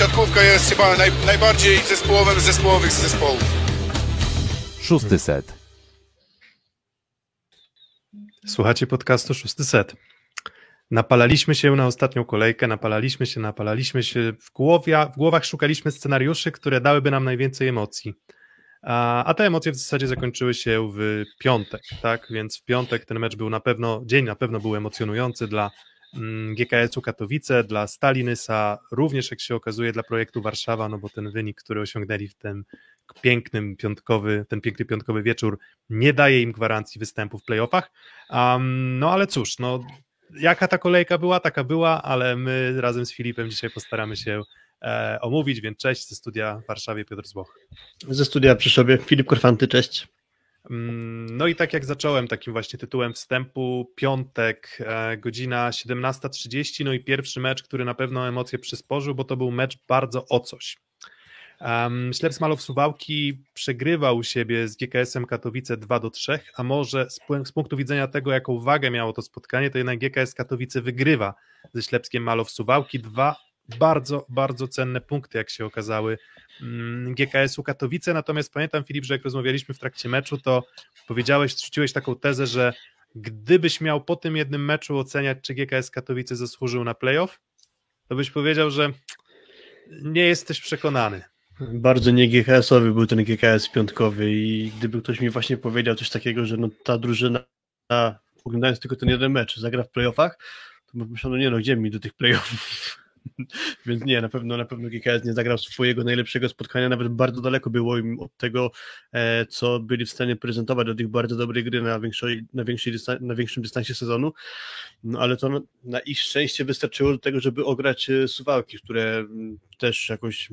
siatkówka jest chyba naj, najbardziej zespołowym z zespołowych zespołów. Szósty set. Słuchacie podcastu Szósty Set. Napalaliśmy się na ostatnią kolejkę, napalaliśmy się, napalaliśmy się. W, głowie, w głowach szukaliśmy scenariuszy, które dałyby nam najwięcej emocji. A, a te emocje w zasadzie zakończyły się w piątek, tak? Więc w piątek ten mecz był na pewno, dzień na pewno był emocjonujący dla GKS-u Katowice, dla Stalinysa, również jak się okazuje dla projektu Warszawa, no bo ten wynik, który osiągnęli w tym pięknym piątkowy, ten piękny piątkowy wieczór nie daje im gwarancji występu w playoffach. Um, no ale cóż, no jaka ta kolejka była, taka była, ale my razem z Filipem dzisiaj postaramy się e, omówić, więc cześć ze studia w Warszawie, Piotr Zboch. Ze studia przy sobie, Filip Korfanty, cześć. Mm, no i tak jak zacząłem takim właśnie tytułem wstępu, piątek, e, godzina 17.30, no i pierwszy mecz, który na pewno emocje przysporzył, bo to był mecz bardzo o coś. Um, Śleps Malow Suwałki przegrywał u siebie z GKS-em Katowice 2 do 3, a może z, z, punktu widzenia tego, jaką wagę miało to spotkanie, to jednak GKS Katowice wygrywa ze Ślepskiem Malow Suwałki. Dwa bardzo, bardzo cenne punkty, jak się okazały mm, GKS-u Katowice. Natomiast pamiętam, Filip, że jak rozmawialiśmy w trakcie meczu, to powiedziałeś, rzuciłeś taką tezę, że gdybyś miał po tym jednym meczu oceniać, czy GKS Katowice zasłużył na playoff, to byś powiedział, że nie jesteś przekonany. Bardzo nie GKS-owy był ten GKS piątkowy i gdyby ktoś mi właśnie powiedział coś takiego, że no ta drużyna, oglądając tylko ten jeden mecz, zagra w playoffach, to bym myślał, no nie no, gdzie mi do tych playoffów? Więc nie, na pewno na pewno GKS nie zagrał swojego najlepszego spotkania, nawet bardzo daleko było im od tego, e, co byli w stanie prezentować do tych bardzo dobrej gry na, większej, na, większej na większym dystansie sezonu, no ale to na, na ich szczęście wystarczyło do tego, żeby ograć e, Suwałki, które mm, też jakoś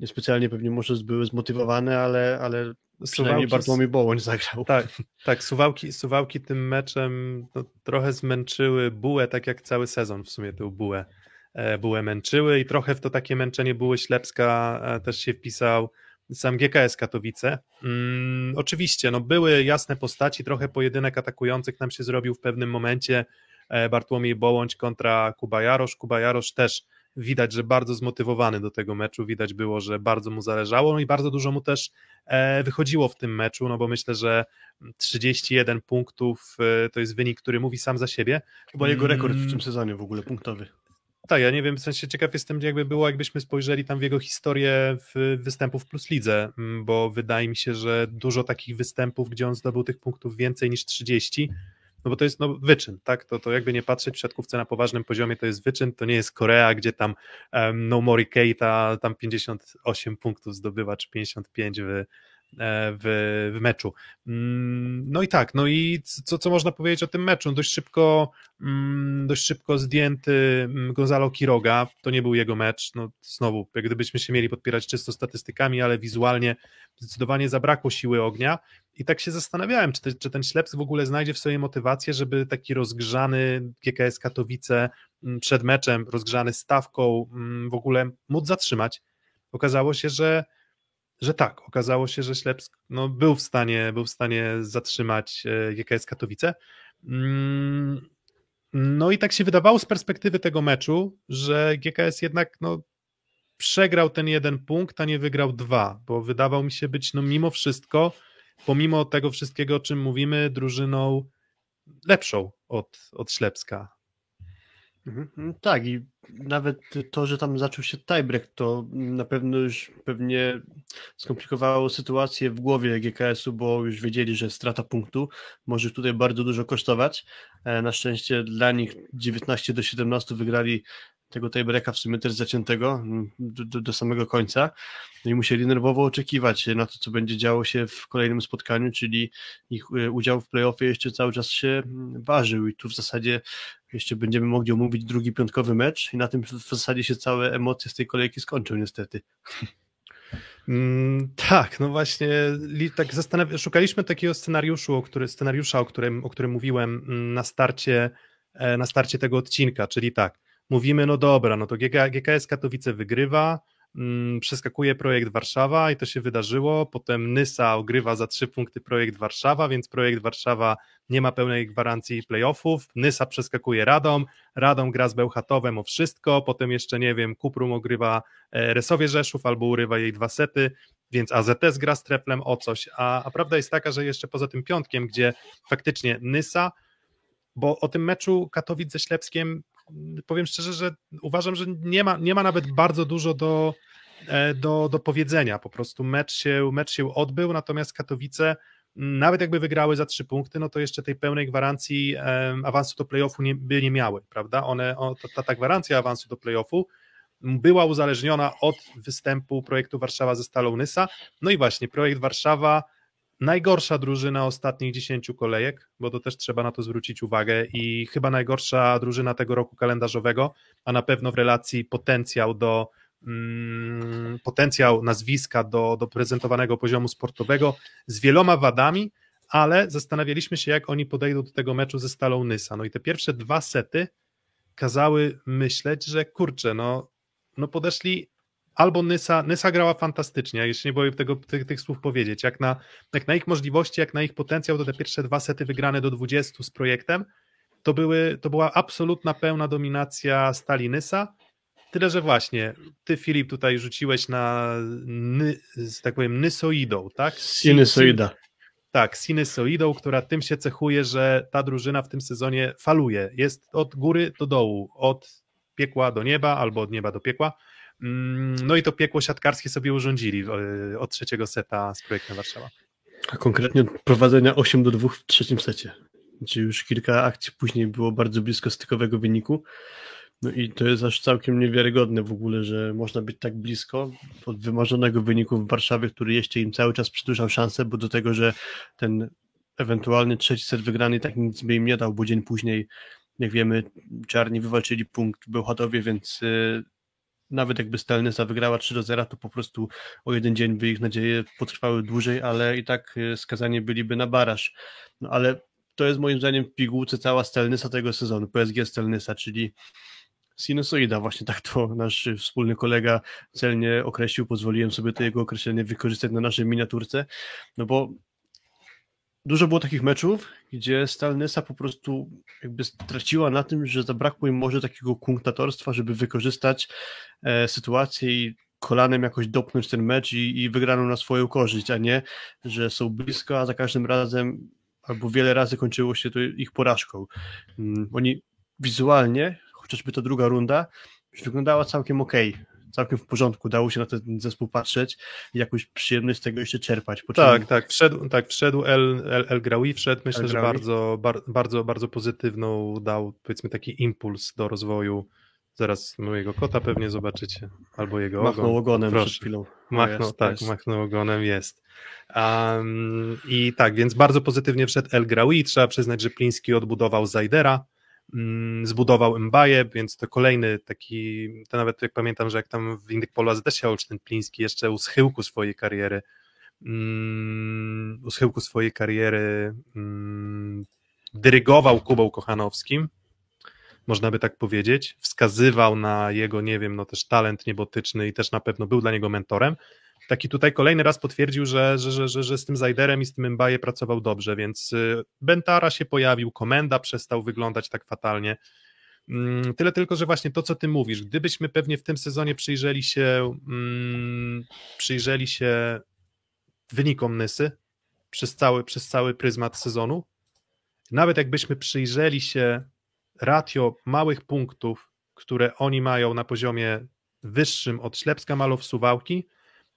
niespecjalnie pewnie może były zmotywowane, ale, ale Suwałki, Bartłomiej Bołoń zagrał. Tak, tak Suwałki, Suwałki tym meczem no, trochę zmęczyły Bułę, tak jak cały sezon w sumie tę Bułę, Bułę męczyły i trochę w to takie męczenie Buły Ślepska e, też się wpisał sam GKS Katowice. Mm, oczywiście, no były jasne postaci, trochę pojedynek atakujących nam się zrobił w pewnym momencie e, Bartłomiej Bołądź kontra Kuba Jarosz. Kuba Jarosz też widać, że bardzo zmotywowany do tego meczu, widać było, że bardzo mu zależało, no i bardzo dużo mu też e, wychodziło w tym meczu, no bo myślę, że 31 punktów e, to jest wynik, który mówi sam za siebie. Chyba jego rekord w tym sezonie w ogóle punktowy. Tak, ja nie wiem, w sensie ciekaw jestem, jakby było, jakbyśmy spojrzeli tam w jego historię w występów plus lidze, bo wydaje mi się, że dużo takich występów, gdzie on zdobył tych punktów więcej niż 30, no bo to jest no, wyczyn, tak? To, to jakby nie patrzeć w siatkówce na poważnym poziomie, to jest wyczyn, to nie jest Korea, gdzie tam um, No Mori Keita tam 58 punktów zdobywa, czy 55 w, w, w meczu. Mm, no i tak, no i co, co można powiedzieć o tym meczu? Dość szybko, mm, dość szybko zdjęty mm, Gonzalo Quiroga, to nie był jego mecz, no znowu, jak gdybyśmy się mieli podpierać czysto statystykami, ale wizualnie zdecydowanie zabrakło siły ognia i tak się zastanawiałem, czy, te, czy ten Śleps w ogóle znajdzie w sobie motywację, żeby taki rozgrzany GKS Katowice przed meczem, rozgrzany stawką w ogóle móc zatrzymać. Okazało się, że że tak, okazało się, że Ślepsk no, był, w stanie, był w stanie zatrzymać e, GKS Katowice. Mm, no i tak się wydawało z perspektywy tego meczu, że GKS jednak no, przegrał ten jeden punkt, a nie wygrał dwa, bo wydawał mi się być no, mimo wszystko, pomimo tego wszystkiego, o czym mówimy, drużyną lepszą od, od Ślepska. Mhm. Tak, i nawet to, że tam zaczął się tiebreak, to na pewno już pewnie skomplikowało sytuację w głowie GKS-u, bo już wiedzieli, że strata punktu może tutaj bardzo dużo kosztować. E, na szczęście dla nich 19 do 17 wygrali tego tiebreaka w sumie też zaciętego do, do, do, samego końca. No i musieli nerwowo oczekiwać na to, co będzie działo się w kolejnym spotkaniu, czyli ich e, udział w playoffie jeszcze cały czas się ważył i tu w zasadzie jeszcze będziemy mogli omówić drugi piątkowy mecz i na tym w zasadzie się całe emocje z tej kolejki skończą niestety. Mm, tak, no właśnie, tak zastanaw- szukaliśmy takiego scenariuszu, o który, scenariusza, o którym, o którym mówiłem mm, na starcie, e, na starcie tego odcinka, czyli tak, mówimy, no dobra, no to GK, GKS Katowice wygrywa, przeskakuje projekt Warszawa i to się wydarzyło. Potem Nysa ogrywa za trzy punkty projekt Warszawa, więc projekt Warszawa nie ma pełnej gwarancji playoffów. Nysa przeskakuje Radom, Radom gra z Bełchatowem o wszystko, potem jeszcze nie wiem, Kuprum ogrywa e, Resowie Rzeszów albo urywa jej dwa sety, więc AZS gra z Treplem o coś. A, a prawda jest taka, że jeszcze poza tym piątkiem, gdzie faktycznie Nysa, bo o tym meczu Katowic ze Ślepskiem powiem szczerze, że uważam, że nie ma, nie ma nawet bardzo dużo do, e, do, do powiedzenia. Po prostu mecz się, mecz się odbył, natomiast Katowice nawet jakby wygrały za trzy punkty, no to jeszcze tej pełnej gwarancji awansu do playoffu nie, by nie miały, prawda? One, o, ta, ta gwarancja awansu do playoffu była uzależniona od występu projektu Warszawa ze Stalą Nysa. No i właśnie, projekt Warszawa najgorsza drużyna ostatnich 10 kolejek, bo to też trzeba na to zwrócić uwagę i chyba najgorsza drużyna tego roku kalendarzowego, a na pewno w relacji potencjał do mm, potencjał nazwiska do, do prezentowanego poziomu sportowego z wieloma wadami, ale zastanawialiśmy się, jak oni podejdą do tego meczu ze Stalą Nysa. No i te pierwsze dwa sety kazały myśleć, że kurczę, no, no podeszli albo Nysa, Nysa grała fantastycznie, jeśli nie boję tego, tych, tych słów powiedzieć, jak na, jak na ich możliwości, jak na ich potencjał, to te pierwsze dwa sety wygrane do 20 z projektem, to, były, to była absolutna pełna dominacja stali Nysa, tyle, że właśnie, ty Filip tutaj rzuciłeś na, ny, tak powiem, Nysoidą, tak? Sinusoida. Tak, sinusoidą, która tym się cechuje, że ta drużyna w tym sezonie faluje, jest od góry do dołu, od piekła do nieba albo od nieba do piekła, no i to piekło siatkarskie sobie urządzili e, od trzeciego seta z projektem Warszawa. A konkretnie od prowadzenia 8 do 2 w trzecim secie. Czyli już kilka akcji później było bardzo blisko stykowego wyniku. No i to jest aż całkiem niewiarygodne w ogóle, że można być tak blisko od wymarzonego wyniku w Warszawie, który jeszcze im cały czas przedłużał szansę, bo do tego, że ten ewentualny trzeci set wygrany tak nic by im nie dał, bo dzień później, jak wiemy, czarni wywalczyli punkt w Bełchatowie, więc y, nawet jakby Stelnysa wygrała 3 do 0, to po prostu o jeden dzień by ich nadzieje potrwały dłużej, ale i tak e, skazani byliby na baraż. No ale to jest moim zdaniem w pigułce cała Stelnysa tego sezonu, PSG Stelnysa, czyli sinusoida, właśnie tak to nasz wspólny kolega celnie określił, pozwoliłem sobie to jego określenie wykorzystać na naszej miniaturce, no bo dużo było takich meczów, gdzie Stalnysa po prostu jakby straciła na tym, że zabrakło im może takiego kunktatorstwa, żeby wykorzystać e, sytuację i kolanem jakoś dopnąć ten mecz i, i wygraną na swoją korzyść, a nie, że są blisko, a za każdym razem albo wiele razy kończyło się to ich porażką. Um, oni wizualnie, chociażby ta druga runda, wyglądała całkiem ok całkiem w porządku, dało się na ten zespół patrzeć i jakąś przyjemność z tego jeszcze czerpać. Tak, tak, wszedł, tak, wszedł El, El, El Graoui, wszedł, myślę, El że bardzo, bar, bardzo, bardzo pozytywną dał, powiedzmy, taki impuls do rozwoju Zaraz mojego kota pewnie zobaczycie, albo jego machnął ogon. ogonem Proszę. przed chwilą. Machnął, jest, tak, jest. machnął ogonem, jest. Um, I tak, więc bardzo pozytywnie wszedł El Graoui, trzeba przyznać, że Pliński odbudował Zajdera, zbudował Mbaje, więc to kolejny taki, to nawet jak pamiętam, że jak tam w Indykpolu AZS się Olsztyn Pliński jeszcze u schyłku swojej kariery um, u schyłku swojej kariery um, dyrygował Kubą Kochanowskim, można by tak powiedzieć, wskazywał na jego, nie wiem, no też talent niebotyczny i też na pewno był dla niego mentorem, taki tutaj kolejny raz potwierdził, że, że, że, że, że z tym Zajderem i z tym Mbaje pracował dobrze, więc y, Bentara się pojawił, komenda przestał wyglądać tak fatalnie. Mm, tyle tylko, że właśnie to, co ty mówisz, gdybyśmy pewnie w tym sezonie przyjrzeli się, mm, przyjrzeli się wynikom Nysy przez cały, przez cały pryzmat sezonu, nawet jakbyśmy przyjrzeli się ratio małych punktów, które oni mają na poziomie wyższym od Ślepska Malow Suwałki,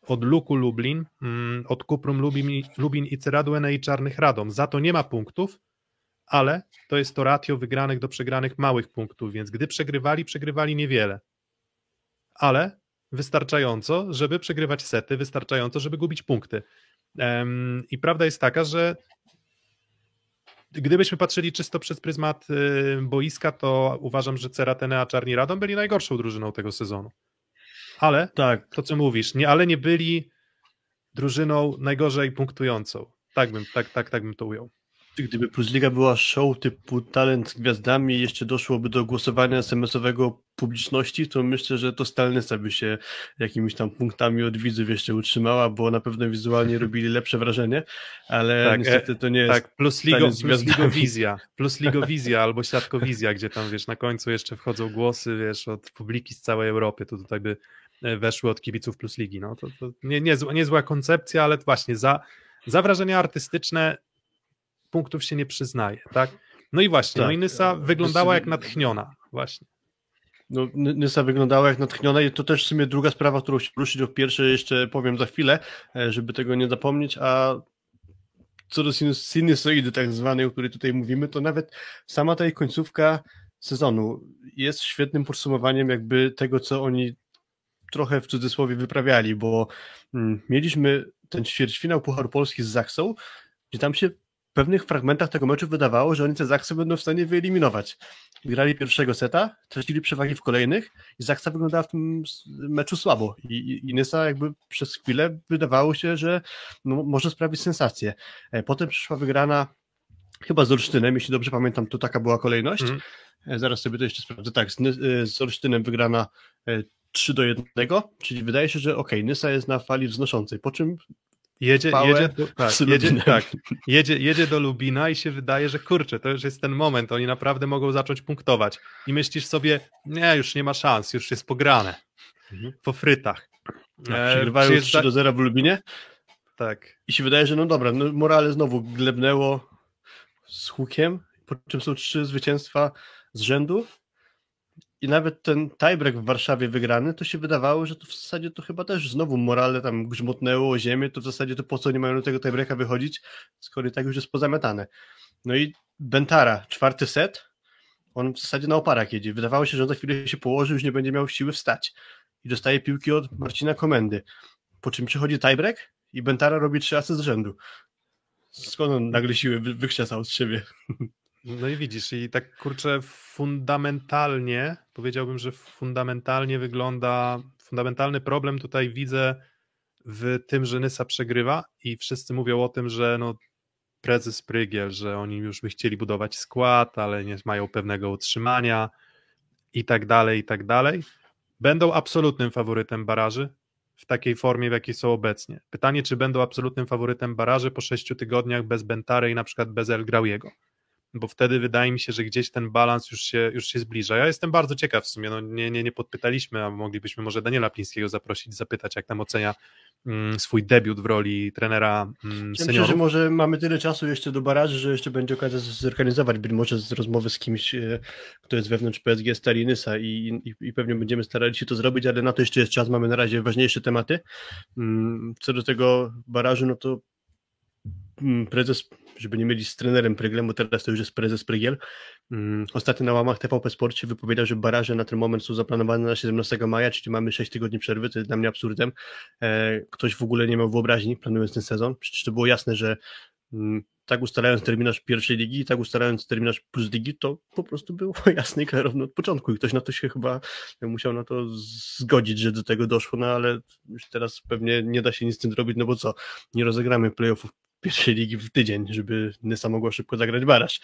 od Luku Lublin, mm, od Kuprum Lubin, Lubin i Ceradłene i Czarnych Radom. Za to nie ma punktów, ale to jest to ratio wygranych do przegranych małych punktów, więc gdy przegrywali, przegrywali niewiele. Ale wystarczająco, żeby przegrywać sety, wystarczająco, żeby gubić punkty. I prawda jest taka, że gdybyśmy patrzyli czysto przez pryzmat y, boiska, to uważam, że Ceratene a Czarni Radom byli najgorszą drużyną tego sezonu ale tak. to co mówisz, nie, ale nie byli drużyną najgorzej punktującą. Tak bym, tak, tak, tak bym to ujął. gdyby Plus Liga była show typu talent z gwiazdami i jeszcze doszłoby do głosowania SMS-owego publiczności, to myślę, że to Stalnysa by się jakimiś tam punktami od widzów jeszcze utrzymała, bo na pewno wizualnie robili lepsze wrażenie, ale Tak, niestety to nie jest Tak, plus, ligo, plus ligowizja, plus ligowizja albo siatkowizja, gdzie tam wiesz, na końcu jeszcze wchodzą głosy, wiesz, od publiki z całej Europy, to tutaj by e, weszły od kibiców plus ligi, no to, to nie, niezła, niezła koncepcja, ale właśnie za, za wrażenia artystyczne punktów się nie przyznaje, tak? No i właśnie, Tak, no i Nysa e, wyglądała jak natchniona, właśnie. No, Ny- Nysa wyglądała jak natchniona i to też w sumie druga sprawa, którą się ruszyć, o pierwszej jeszcze powiem za chwilę, e, żeby tego nie zapomnieć, a co do sinus- sinusoidy tak zwanej, o której tutaj mówimy, to nawet sama ta końcówka sezonu jest świetnym podsumowaniem jakby tego, co oni trochę w cudzysłowie wyprawiali, bo mm, mieliśmy ten ćwierćfinał Pucharu Polski z Zaksą, gdzie tam się w pewnych fragmentach tego meczu wydawało, że oni te Zaksy będą w stanie wyeliminować. Grali pierwszego seta, tracili przewagi w kolejnych i Zaksa wyglądała w tym meczu słabo i, i, i Nysa jakby przez chwilę wydawało się, że no, może sprawić sensację. E, Potem przyszła wygrana chyba z Olsztynem, jeśli dobrze pamiętam, to taka była kolejność. E, Zaraz sobie to jeszcze sprawdzę. Tak, z, e, z Olsztynem wygrana 3 do 1, czyli wydaje się, że okej, Nysa jest na fali wznoszącej, po czym Jedzie, jedzie, do, tak, jedzie, tak, jedzie, jedzie do Lubina i się wydaje, że kurczę, to już jest ten moment, oni naprawdę mogą zacząć punktować. I myślisz sobie, nie, już nie ma szans, już jest pograne. Mhm. Po frytach. tak, E, przegrywają przyjeżdża- 3 do 0 w Lubinie Tak. i się wydaje, że no dobra, no morale znowu glebnęło z hukiem, po czym są trzy zwycięstwa z rzędu i nawet ten tiebreak w Warszawie wygrany, to się wydawało, że to w zasadzie to chyba też znowu morale tam grzmotnęło o ziemię, to w zasadzie to po co nie mają do tego tiebreaka wychodzić, skoro i tak już jest pozamiatane. No i Bentara, czwarty set, on w zasadzie na oparach jedzie. Wydawało się, że za chwilę się położy, już nie będzie miał siły wstać. I dostaje piłki od Marcina Komendy. Po czym przychodzi tiebreak i Bentara robi trzy asy z rzędu. Skąd on nagle siły wy- wykrzesał z siebie? No i widzisz, i tak kurczę, fundamentalnie, powiedziałbym, że fundamentalnie wygląda, fundamentalny problem tutaj widzę w tym, że Nysa przegrywa i wszyscy mówią o tym, że no prezes Prygiel, że oni już by chcieli budować skład, ale nie mają pewnego utrzymania i tak dalej, i tak dalej. Będą absolutnym faworytem baraży w takiej formie, w jakiej są obecnie. Pytanie, czy będą absolutnym faworytem baraży po sześciu tygodniach bez Bentary i na przykład bez El Grauiego bo wtedy wydaje mi się, że gdzieś ten balans już się, już się zbliża. Ja jestem bardzo ciekaw w sumie, no nie, nie, nie podpytaliśmy, a moglibyśmy może Daniela Plińskiego zaprosić, zapytać, jak tam ocenia mm, swój debiut w roli trenera mm, Ja myślę, że może mamy tyle czasu jeszcze do baraży, że jeszcze będzie okazja zorganizować być może z rozmowy z kimś, e, kto jest wewnątrz PSG Stalinysa i, i, i pewnie będziemy starali się to zrobić, ale na to jeszcze jest czas, mamy na razie ważniejsze tematy. Mm, Co do tego barażu, no to mm, prezes, żeby nie mylić z trenerem Pryglem, bo teraz to już jest prezes Prygiel, mm, ostatnio na łamach TVP Sporcie wypowiedział, że baraże na ten moment są zaplanowane na 17 maja, czyli mamy 6 tygodni przerwy, to jest dla mnie absurdem. E, Ktoś w ogóle nie miał wyobraźni, planując ten sezon. Przecież to było jasne, że mm, tak ustalając terminarz pierwszej ligi tak ustalając terminarz plus ligi, to po prostu było jasne i klarowne od początku i ktoś na to się chyba musiał na to zgodzić, że do tego doszło, no ale już teraz pewnie nie da się nic z tym zrobić, no bo co, nie rozegramy playoffów pierwszej ligi w tydzień, żeby Nysa mogła szybko zagrać baraż.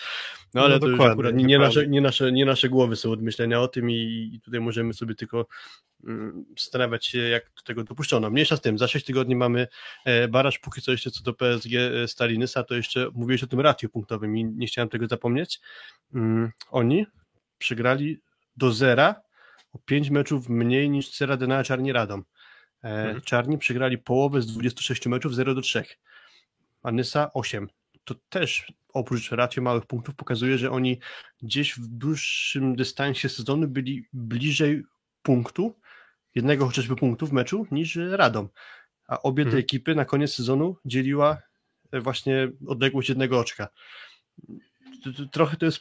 No ale No to już akurat nie, nie, nasze, nie, nasze, nie nasze głowy są od myślenia o tym i, i tutaj możemy sobie tylko mm, zastanawiać się, jak do tego dopuszczono. Mniejsza z tym, za 6 tygodni mamy e, baraż, póki co jeszcze co do PSG e, Stali Nysa, to jeszcze mówiłeś o tym ratio punktowym i nie chciałem tego zapomnieć. Mm, oni przegrali do zera o 5 meczów mniej niż Ceradena Czarni Radom. E, Mhm. Czarni przegrali połowę z 26 meczów 0 do 3 a Nysa 8. To też oprócz ratio małych punktów pokazuje, że oni gdzieś w dłuższym dystansie sezonu byli bliżej punktu, jednego chociażby punktu w meczu, niż Radom. A obie te Mhm. ekipy na koniec sezonu dzieliła e, właśnie odległość jednego oczka. Trochę to jest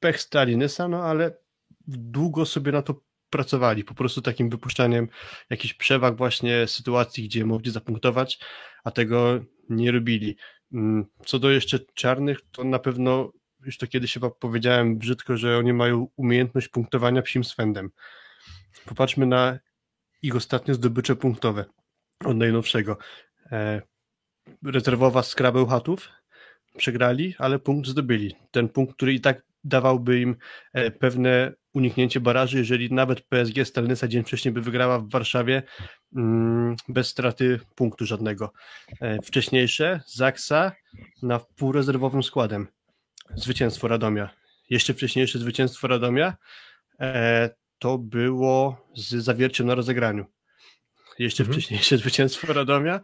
pech stali Nysa, no ale długo sobie na to pracowali, po prostu takim wypuszczaniem jakichś przewag właśnie sytuacji, gdzie mogli zapunktować, a tego nie robili. Mm, Co do jeszcze czarnych, to na pewno już to kiedyś chyba powiedziałem brzydko, że oni mają umiejętność punktowania psim swędem. Popatrzmy na ich ostatnie zdobycze punktowe od najnowszego. E, rezerwowa z Krabeł Chatów przegrali, ale punkt zdobyli. Ten punkt, który i tak dawałby im e, pewne uniknięcie baraży, jeżeli nawet PSG Stalnysa dzień wcześniej by wygrała w Warszawie mm, bez straty punktu żadnego. E, wcześniejsze Zaksa na półrezerwowym składem. Zwycięstwo Radomia. Jeszcze wcześniejsze zwycięstwo Radomia e, to było z zawierciem na rozegraniu. Jeszcze mhm. wcześniejsze zwycięstwo Radomia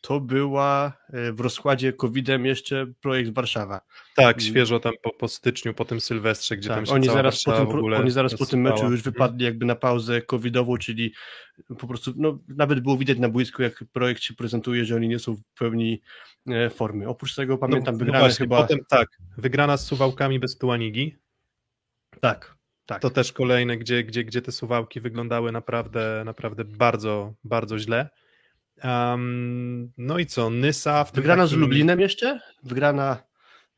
to była e, w rozkładzie COVID-em jeszcze projekt Warszawa. Tak, mm. świeżo tam po, po styczniu, po tym Sylwestrze, gdzie tak, tam się oni zaraz po tym, w ogóle Oni zaraz po tym meczu już wypadli jakby na pauzę covidową, czyli po prostu, no nawet było widać na boisku, jak projekt się prezentuje, że oni nie są w pełni e, formy. Oprócz tego pamiętam no, wygrane no właśnie, chyba... Potem tak, wygrana z Suwałkami bez Tuanigi. Tak, tak. To też kolejne, gdzie, gdzie, gdzie te Suwałki wyglądały naprawdę, naprawdę bardzo, bardzo źle. Um, no i co, Nysa w Wygrana takim... z Lublinem jeszcze? Wygrana,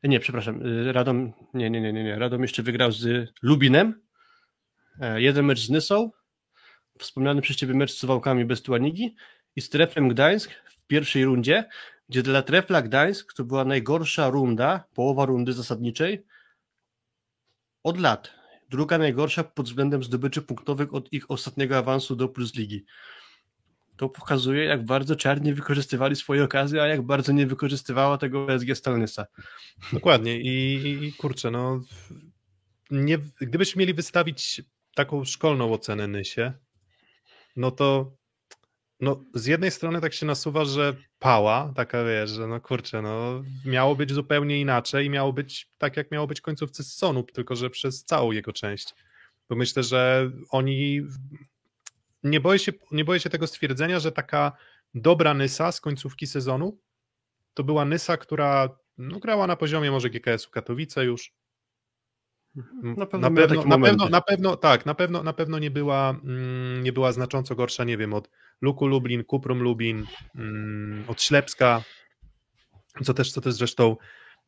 nie, przepraszam, y, Radom, nie, nie, nie, nie, nie, Radom jeszcze wygrał z Lubinem, e, jeden mecz z Nysą, wspomniany przez Ciebie mecz z Suwałkami bez Tuanigi i z Treflem Gdańsk w pierwszej rundzie, gdzie dla Trefla Gdańsk to była najgorsza runda, połowa rundy zasadniczej od lat. Druga najgorsza pod względem zdobyczy punktowych od ich ostatniego awansu do Plus Ligi to pokazuje, jak bardzo czarnie wykorzystywali swoje okazje, a jak bardzo nie wykorzystywała tego PSG Stalnysa. Dokładnie i, i kurczę, no nie, gdybyśmy mieli wystawić taką szkolną ocenę Nysie, no to no, z jednej strony tak się nasuwa, że pała, taka wiesz, że no kurczę, no miało być zupełnie inaczej i miało być tak, jak miało być końcówce sezonu, tylko że przez całą jego część. Bo myślę, że oni nie boję, się, nie boję się tego stwierdzenia, że taka dobra Nysa z końcówki sezonu to była Nysa, która no, grała na poziomie może GKS-u Katowice już. Mhm. Na pewno, na pewno, na pewno, na pewno, tak, na pewno, na pewno nie była, mm, nie była znacząco gorsza, nie wiem, od Luku Lublin, Kuprum Lublin, mm, od Ślepska, co też, co też zresztą,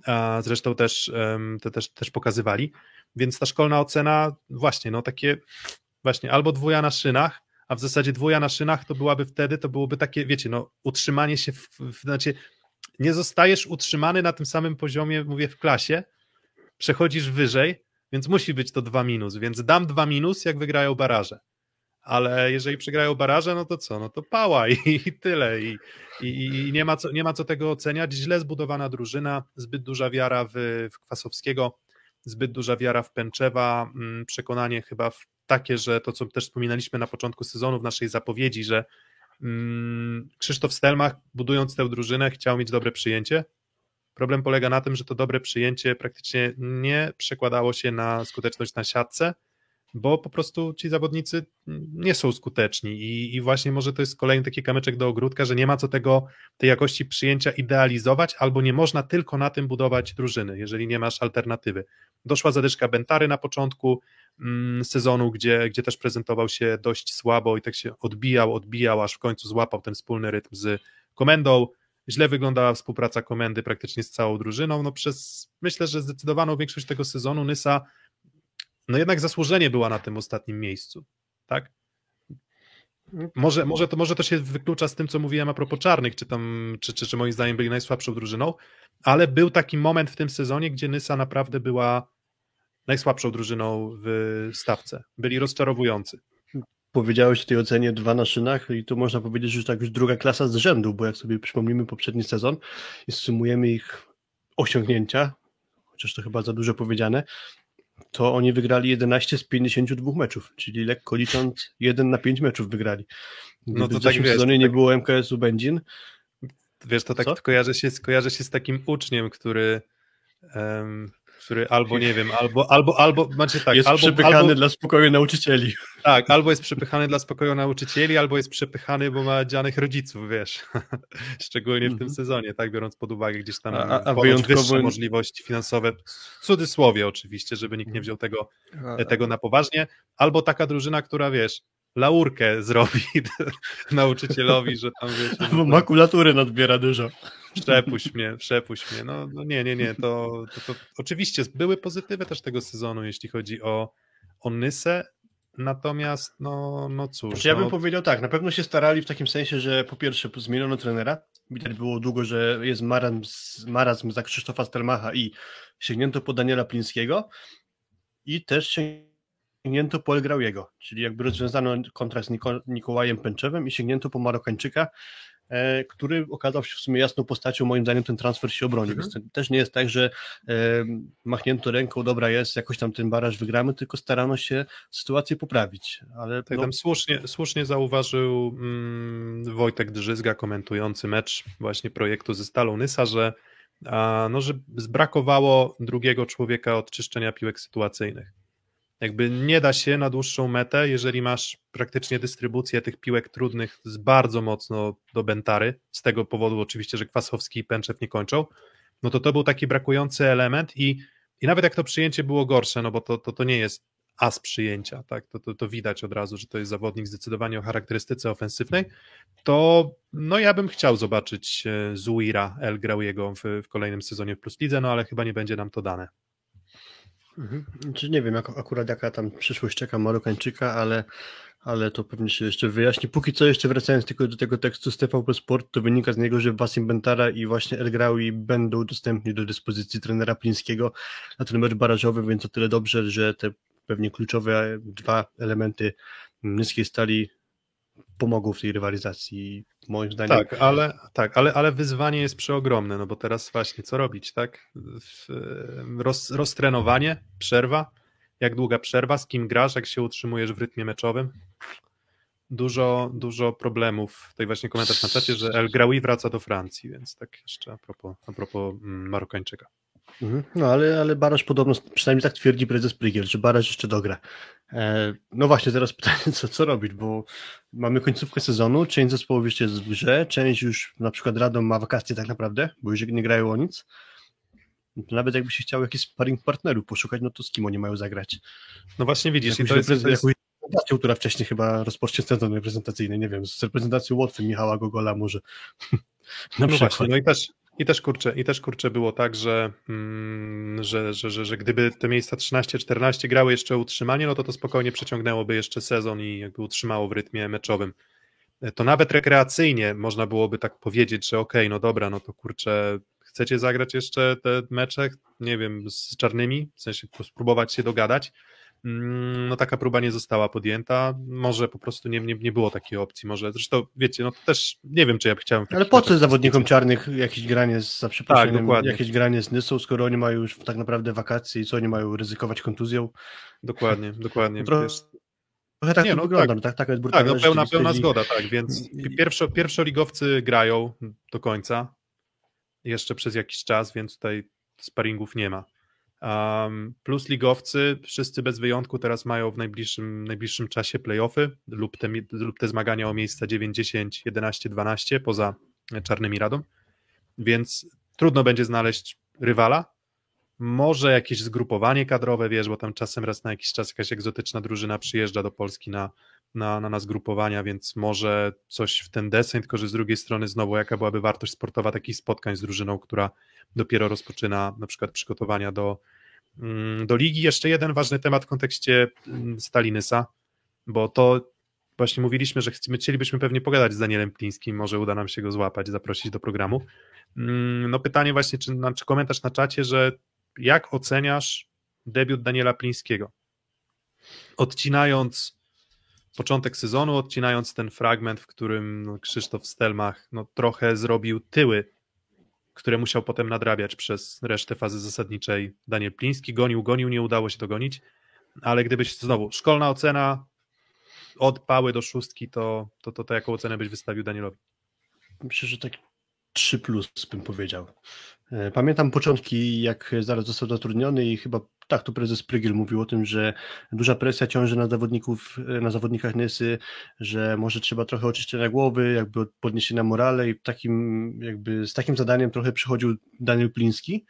a, zresztą też, um, to też, też pokazywali. Więc ta szkolna ocena, właśnie, no takie, właśnie, albo dwuja na szynach, a w zasadzie dwuja na szynach to byłaby wtedy, to byłoby takie, wiecie, no utrzymanie się, w, w, znaczy nie zostajesz utrzymany na tym samym poziomie, mówię, w klasie, przechodzisz wyżej, więc musi być to dwa minus, więc dam dwa minus, jak wygrają baraże. Ale jeżeli przegrają baraże, no to co? No to pała i, i tyle. I, i, I, nie, ma co, nie ma co tego oceniać. Źle zbudowana drużyna, zbyt duża wiara w, w Kwasowskiego, zbyt duża wiara w Pęczewa, mm, przekonanie chyba w takie, że to, co też wspominaliśmy na początku sezonu w naszej zapowiedzi, że mm, Krzysztof Stelmach, budując tę drużynę, chciał mieć dobre przyjęcie. Problem polega na tym, że to dobre przyjęcie praktycznie nie przekładało się na skuteczność na siatce, bo po prostu ci zawodnicy nie są skuteczni i, i, właśnie może to jest kolejny taki kamyczek do ogródka, że nie ma co tego, tej jakości przyjęcia idealizować, albo nie można tylko na tym budować drużyny, jeżeli nie masz alternatywy. Doszła zadyszka Bentary na początku, Mm, sezonu, gdzie, gdzie też prezentował się dość słabo i tak się odbijał, odbijał, aż w końcu złapał ten wspólny rytm z komendą. Źle wyglądała współpraca komendy praktycznie z całą drużyną. No przez, myślę, że zdecydowaną większość tego sezonu Nysa no jednak zasłużenie była na tym ostatnim miejscu, tak? Może, może, to, może to się wyklucza z tym, co mówiłem a propos czarnych, czy tam, czy, czy, czy moim zdaniem byli najsłabszą drużyną, ale był taki moment w tym sezonie, gdzie Nysa naprawdę była najsłabszą drużyną w stawce. Byli rozczarowujący. Powiedziałeś o tej ocenie dwa na szynach i tu można powiedzieć, że tak już druga klasa z rzędu, bo jak sobie przypomnimy poprzedni sezon i sumujemy ich osiągnięcia, chociaż to chyba za dużo powiedziane, to oni wygrali 11 z 52 meczów, czyli lekko licząc 1 na 5 meczów wygrali. Gdyby no to w tak zeszłym sezonie nie tak... było MKS-u Będzin. Wiesz, to tak kojarzy się, kojarzy się z takim uczniem, który um, który albo nie wiem, albo, albo, albo znaczy tak, jest albo, przepychany albo, dla spokoju nauczycieli. Tak, albo jest przepychany dla spokoju nauczycieli, albo jest przepychany, bo ma dzianych rodziców, wiesz. Szczególnie w tym mhm. sezonie, tak, biorąc pod uwagę gdzieś tam a, a wyjątkowo... wyższe możliwości finansowe, w cudzysłowie oczywiście, żeby nikt nie wziął tego, tego na poważnie, albo taka drużyna, która wiesz, laurkę zrobi nauczycielowi, że tam. Albo no makulatury nadbiera dużo. Przepuść mnie, przepuść mnie. No, no nie, nie, nie. To, to, to, oczywiście były pozytywy też tego sezonu, jeśli chodzi o, o Nysę. Natomiast, no, no cóż. Znaczy, ja bym no, powiedział tak, na pewno się starali w takim sensie, że po pierwsze zmieniono trenera, widać było długo, że jest marazm, marazm za Krzysztofa Stelmacha i sięgnięto po Daniela Plińskiego i też sięgnięto po Elgrauiego, czyli jakby rozwiązano kontrakt z Niko, Nikołajem Pęczewem i sięgnięto po Marokańczyka, który okazał się w sumie jasną postacią, moim zdaniem ten transfer się obroni, Mhm. więc też nie jest tak, że e, machnięto ręką, dobra jest, jakoś tam ten baraż wygramy, tylko starano się sytuację poprawić, ale Tak, no, tam słusznie, słusznie zauważył mm, Wojtek Drzyzga, komentujący mecz właśnie projektu ze Stalą Nysa, że, a, no, że zbrakowało drugiego człowieka od czyszczenia piłek sytuacyjnych. Jakby nie da się na dłuższą metę, jeżeli masz praktycznie dystrybucję tych piłek trudnych z bardzo mocno do Bentary, z tego powodu oczywiście, że Kwasowski i Pęczew nie kończą, no to to był taki brakujący element i, i nawet jak to przyjęcie było gorsze, no bo to, to, to nie jest as przyjęcia, tak, to, to, to widać od razu, że to jest zawodnik zdecydowanie o charakterystyce ofensywnej, to no ja bym chciał zobaczyć e, Zuira El Grauiego w, w kolejnym sezonie w Plus Lidze, no ale chyba nie będzie nam to dane. Mhm. Czy nie wiem, jak, akurat jaka tam przyszłość czeka Marokańczyka, ale, ale to pewnie się jeszcze wyjaśni. Póki co jeszcze wracając tylko do tego tekstu z TVP Sport, to wynika z niego, że Wasim Bentara i właśnie El Graui będą dostępni do dyspozycji trenera Plińskiego na ten mecz barażowy, więc o tyle dobrze, że te pewnie kluczowe dwa elementy niskiej stali pomogą w tej rywalizacji, moim zdaniem. Tak, ale, tak ale, ale wyzwanie jest przeogromne, no bo teraz właśnie co robić, tak? Roz, roztrenowanie, przerwa, jak długa przerwa, z kim grasz, jak się utrzymujesz w rytmie meczowym? Dużo, dużo problemów. Tutaj właśnie komentarz na czacie, że El Graoui wraca do Francji, więc tak jeszcze a propos, a propos mm, Marokańczyka. Mhm. No ale, ale Baraż podobno, przynajmniej tak twierdzi prezes Prygiel, że Baraż jeszcze dogra. E, no właśnie, teraz pytanie, co, co robić, bo mamy końcówkę sezonu, część zespołów jeszcze jest w grze, część już na przykład Radom ma wakacje tak naprawdę, bo już nie grają o nic. Nawet jakby się chciał jakiś sparring partnerów poszukać, no to z kim oni mają zagrać? No właśnie widzisz, i Jakąś, to jest, jakąś reprezentacją, która wcześniej chyba rozpocznie sezon reprezentacyjny, nie wiem, z reprezentacją Łotwy Michała Gogola może. No przykład. właśnie, no i też, i też kurczę, i też kurczę było tak, że, mm, że, że, że, że gdyby te miejsca 13-14 grały jeszcze utrzymanie, no to to spokojnie przeciągnęłoby jeszcze sezon i jakby utrzymało w rytmie meczowym. E, To nawet rekreacyjnie można byłoby tak powiedzieć, że okej, no dobra, no to kurczę, chcecie zagrać jeszcze te mecze, nie wiem, z czarnymi, w sensie spróbować się dogadać. Mm, No taka próba nie została podjęta, może po prostu nie, nie, nie było takiej opcji, może, zresztą wiecie, no to też nie wiem, czy ja chciałem... Ale po co zawodnikom czarnych jakieś granie z za przeproszeniem, Tak, dokładnie. jakieś granie z Nysą, skoro oni mają już tak naprawdę wakacje i co oni mają ryzykować kontuzją? Dokładnie, dokładnie. Trochę tak Nie, to no wygląda, tak. no tak, jest tak, brutalna no pełna, pełna zgoda, tak, więc pierwszo, pierwszoligowcy grają do końca, jeszcze przez jakiś czas, więc tutaj sparingów nie ma. Um, plus ligowcy, wszyscy bez wyjątku teraz mają w najbliższym, najbliższym czasie playoffy lub te, lub te zmagania o miejsca 9, 10, 11, 12 poza czarnymi radą, więc trudno będzie znaleźć rywala. Może jakieś zgrupowanie kadrowe, wiesz, bo tam czasem raz na jakiś czas jakaś egzotyczna drużyna przyjeżdża do Polski na, na, na, na zgrupowania, więc może coś w ten deseń, tylko że z drugiej strony znowu jaka byłaby wartość sportowa takich spotkań z drużyną, która dopiero rozpoczyna na przykład przygotowania do, do ligi. Jeszcze jeden ważny temat w kontekście mm, Stalinysa, bo to właśnie mówiliśmy, że chcielibyśmy pewnie pogadać z Danielem Plińskim, może uda nam się go złapać, zaprosić do programu. Mm, No pytanie właśnie, czy, czy komentarz na czacie, że jak oceniasz debiut Daniela Plińskiego? Odcinając początek sezonu, odcinając ten fragment, w którym no, Krzysztof Stelmach no, trochę zrobił tyły, które musiał potem nadrabiać przez resztę fazy zasadniczej Daniel Pliński. Gonił, gonił, nie udało się to gonić, ale gdybyś znowu, szkolna ocena od pały do szóstki, to, to, to, to jaką ocenę byś wystawił Danielowi? Myślę, że tak 3 plus bym powiedział. E, Pamiętam początki, jak zaraz został zatrudniony i chyba tak, tu prezes Prygiel mówił o tym, że duża presja ciąży na zawodników, e, na zawodnikach Nysy, że może trzeba trochę oczyszczenia głowy, jakby od podniesienia morale i takim, jakby z takim zadaniem trochę przychodził Daniel Pliński.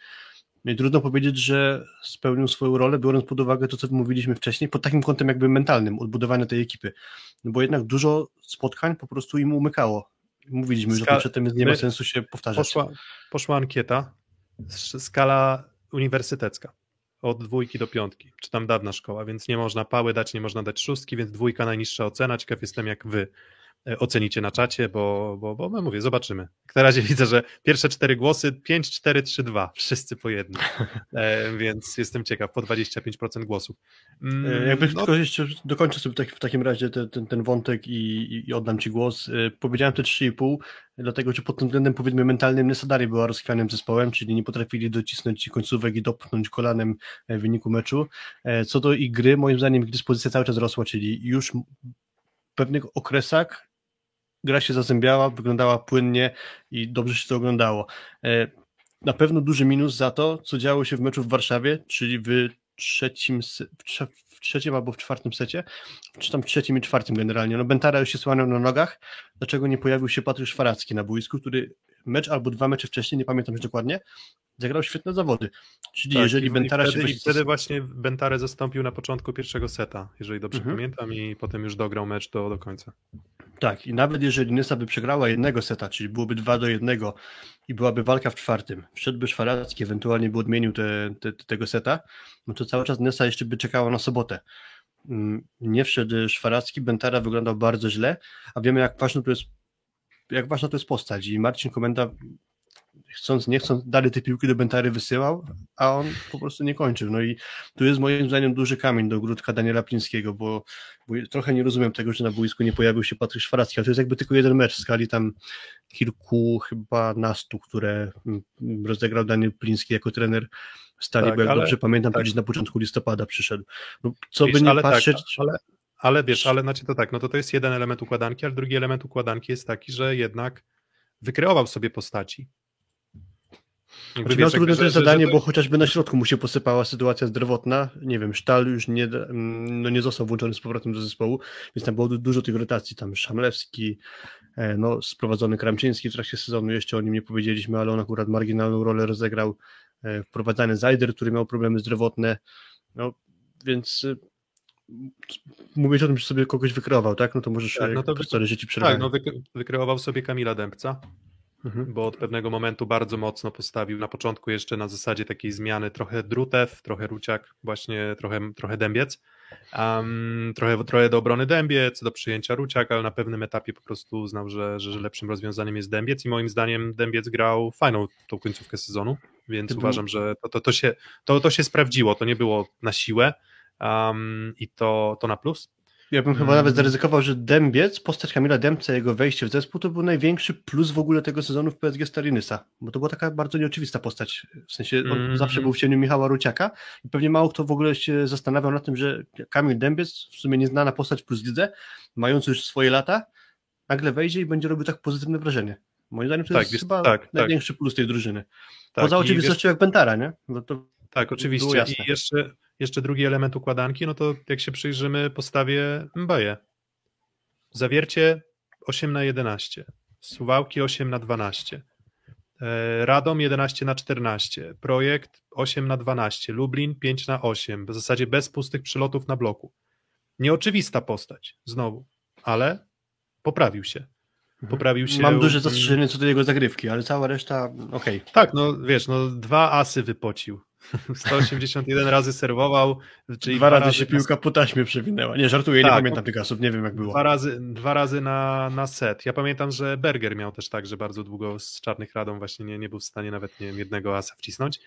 No i trudno powiedzieć, że spełnił swoją rolę, biorąc pod uwagę to, co mówiliśmy wcześniej, pod takim kątem jakby mentalnym, odbudowania tej ekipy. No bo jednak dużo spotkań po prostu im umykało. Mówiliśmy Ska- tym przedtem, więc nie ma my- sensu się powtarzać. Poszła, poszła ankieta, skala uniwersytecka. od dwójki do piątki, czy tam dawna szkoła, więc nie można pały dać, nie można dać szóstki, więc dwójka najniższa ocena. Ciekaw jestem, jak wy ocenicie na czacie, bo, bo, bo no mówię, zobaczymy. Na razie widzę, że pierwsze cztery głosy 5, 4, 3, 2, wszyscy po jednym, e, więc jestem ciekaw, po 25% głosów. Mm, e, Jakby no, tylko jeszcze dokończę sobie tak, w takim razie ten, ten, ten wątek i, i, oddam Ci głos. E, powiedziałem te 3,5, dlatego że pod tym względem powiedzmy mentalnym Nesadari była rozchwianym zespołem, czyli nie potrafili docisnąć końcówek i dopchnąć kolanem w wyniku meczu. Co do ich gry, moim zdaniem ich dyspozycja cały czas rosła, czyli już w pewnych okresach gra się zazębiała, wyglądała płynnie i dobrze się to oglądało. E, na pewno duży minus za to, co działo się w meczu w Warszawie, czyli w trzecim, w trzecim albo w czwartym secie, czy tam w trzecim i czwartym generalnie. No Bentara już się słaniał na nogach, dlaczego nie pojawił się Patryk Szwaracki na boisku, który mecz albo dwa mecze wcześniej, nie pamiętam już dokładnie, zagrał świetne zawody. Czyli tak, jeżeli Bentara wtedy, się... I wtedy właśnie Bentarę zastąpił na początku pierwszego seta, jeżeli dobrze mhm. pamiętam i potem już dograł mecz do, do końca. Tak, i nawet jeżeli Nysa by przegrała jednego seta, czyli byłoby dwa do jednego i byłaby walka w czwartym, wszedłby Szwaracki, ewentualnie by odmienił te, te, tego seta, no to cały czas Nysa jeszcze by czekała na sobotę. Mm, nie wszedł Szwaracki, Bentara wyglądał bardzo źle, a wiemy jak ważna to jest jak ważna to jest postać i Marcin Komenda chcąc, nie chcąc, dalej te piłki do Bentary wysyłał, a on po prostu nie kończył. No i tu jest moim zdaniem duży kamień do grudka Daniela Plińskiego, bo, bo trochę nie rozumiem tego, że na boisku nie pojawił się Patryk Szwaracki, ale to jest jakby tylko jeden mecz w skali tam kilku, chyba nastu, które mm, rozegrał Daniel Pliński jako trener Stali, tak, bo jak ale, dobrze pamiętam, tak. na początku listopada przyszedł. No, co Wiesz, by nie ale tak, patrzeć... Tak, ale, ale wiesz, ale znaczy to tak, no to to jest jeden element układanki, ale drugi element układanki jest taki, że jednak wykreował sobie postaci. Znaczy, miał trudne to zadanie, że... bo chociażby na środku mu się posypała sytuacja zdrowotna. Nie wiem, Sztal już nie, mm, no nie został włączony z powrotem do zespołu, więc tam było dużo tych rotacji. Tam Szamlewski, e, no, sprowadzony Kramczyński w trakcie sezonu, jeszcze o nim nie powiedzieliśmy, ale on akurat marginalną rolę rozegrał. E, wprowadzany Zajder, który miał problemy zdrowotne. No, więc e, mówisz o tym, że sobie kogoś wykreował, tak? No to możesz tak, no to, sorry, że ci Tak, no wykreował sobie Kamila Dębca mhm. bo od pewnego momentu bardzo mocno postawił na początku jeszcze na zasadzie takiej zmiany trochę drutew, trochę ruciak, właśnie trochę, trochę dębiec, um, trochę, trochę do obrony dębiec, do przyjęcia ruciak, ale na pewnym etapie po prostu uznał, że, że, że lepszym rozwiązaniem jest dębiec i moim zdaniem dębiec grał fajną tą końcówkę sezonu, więc Ty uważam, że to, to, to, się, to, to się sprawdziło, to nie było na siłę um, i to, to na plus. Ja bym chyba nawet mm. zaryzykował, że Dębiec, postać Kamila Dębca, jego wejście w zespół to był największy plus w ogóle tego sezonu w PSG Stalinysa, bo to była taka bardzo nieoczywista postać, w sensie on mm. zawsze był w cieniu Michała Ruciaka i pewnie mało kto w ogóle się zastanawiał na tym, że Kamil Dębiec, w sumie nieznana postać plus lidze, mający już swoje lata, nagle wejdzie i będzie robił tak pozytywne wrażenie. Moim zdaniem to tak, jest chyba tak, tak. największy tak. plus tej drużyny. Tak, Poza oczywistością wiesz... jak Bentara, nie? No to tak, oczywiście. I jeszcze, jeszcze drugi element układanki, no to jak się przyjrzymy postawie Mbaye. Zawiercie 8 na 11, Suwałki 8 na 12, e, Radom 11 na 14, Projekt 8 na 12, Lublin 5 na 8, w zasadzie bez pustych przylotów na bloku. Nieoczywista postać, znowu, ale poprawił się. Mhm. Poprawił się. Mam duże zastrzeżenie co do jego zagrywki, ale cała reszta okej. Okay. Tak, no wiesz, no dwa asy wypocił 181 razy serwował. Czyli dwa, dwa razy, razy się piłka po taśmie przewinęła. Nie, żartuję, tak, nie pamiętam tych asów, nie wiem jak było. Dwa razy, dwa razy na, na set. Ja pamiętam, że Berger miał też tak, że bardzo długo z czarnych radą właśnie nie, nie był w stanie nawet nie wiem, jednego asa wcisnąć.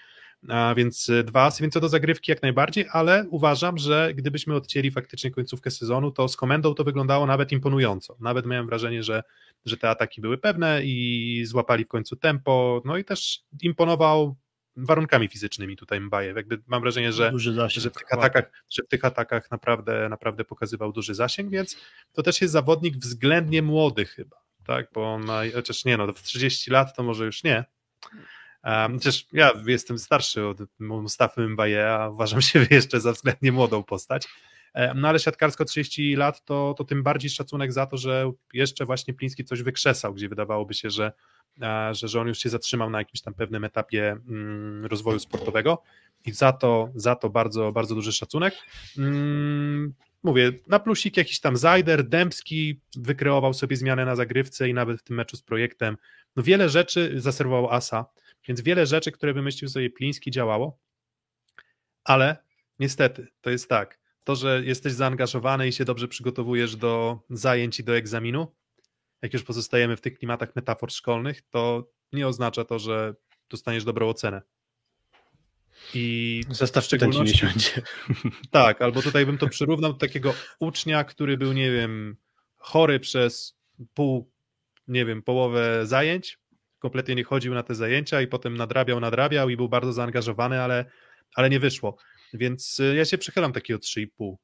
A więc e, dwa asy, więc co do zagrywki jak najbardziej, ale uważam, że gdybyśmy odcięli faktycznie końcówkę sezonu, to z komendą to wyglądało nawet imponująco. Nawet miałem wrażenie, że, że te ataki były pewne i złapali w końcu tempo, no i też imponował warunkami fizycznymi tutaj Mbajew. Jakby mam wrażenie, że, że, w tych atakach, że w tych atakach naprawdę, naprawdę pokazywał duży zasięg, więc to też jest zawodnik względnie młody chyba, tak, bo on ma, chociaż nie, no w 30 lat to może już nie, Um, chociaż ja jestem starszy od Mustafy Mbaye, a uważam się jeszcze za względnie młodą postać. No ale siatkarsko 30 lat to, to tym bardziej szacunek za to, że jeszcze właśnie Pliński coś wykrzesał, gdzie wydawałoby się, że że, że on już się zatrzymał na jakimś tam pewnym etapie mm, rozwoju sportowego i za to, za to bardzo, bardzo duży szacunek. Mm, mówię, na plusik jakiś tam Zajder, Dębski wykreował sobie zmianę na zagrywce i nawet w tym meczu z projektem. No wiele rzeczy zaserwował Asa, więc wiele rzeczy, które wymyślił sobie Pliński działało, Ale niestety, to jest tak, to, że jesteś zaangażowany i się dobrze przygotowujesz do zajęć i do egzaminu, jak już pozostajemy w tych klimatach metafor szkolnych, to nie oznacza to, że dostaniesz dobrą ocenę. I Zestaw czytań ci nie będzie. Tak, albo tutaj bym to przyrównał do takiego ucznia, który był, nie wiem, chory przez pół, nie wiem, połowę zajęć, kompletnie nie chodził na te zajęcia i potem nadrabiał, nadrabiał i był bardzo zaangażowany, ale, ale nie wyszło. Więc y, ja się przychylam takiego 3,5.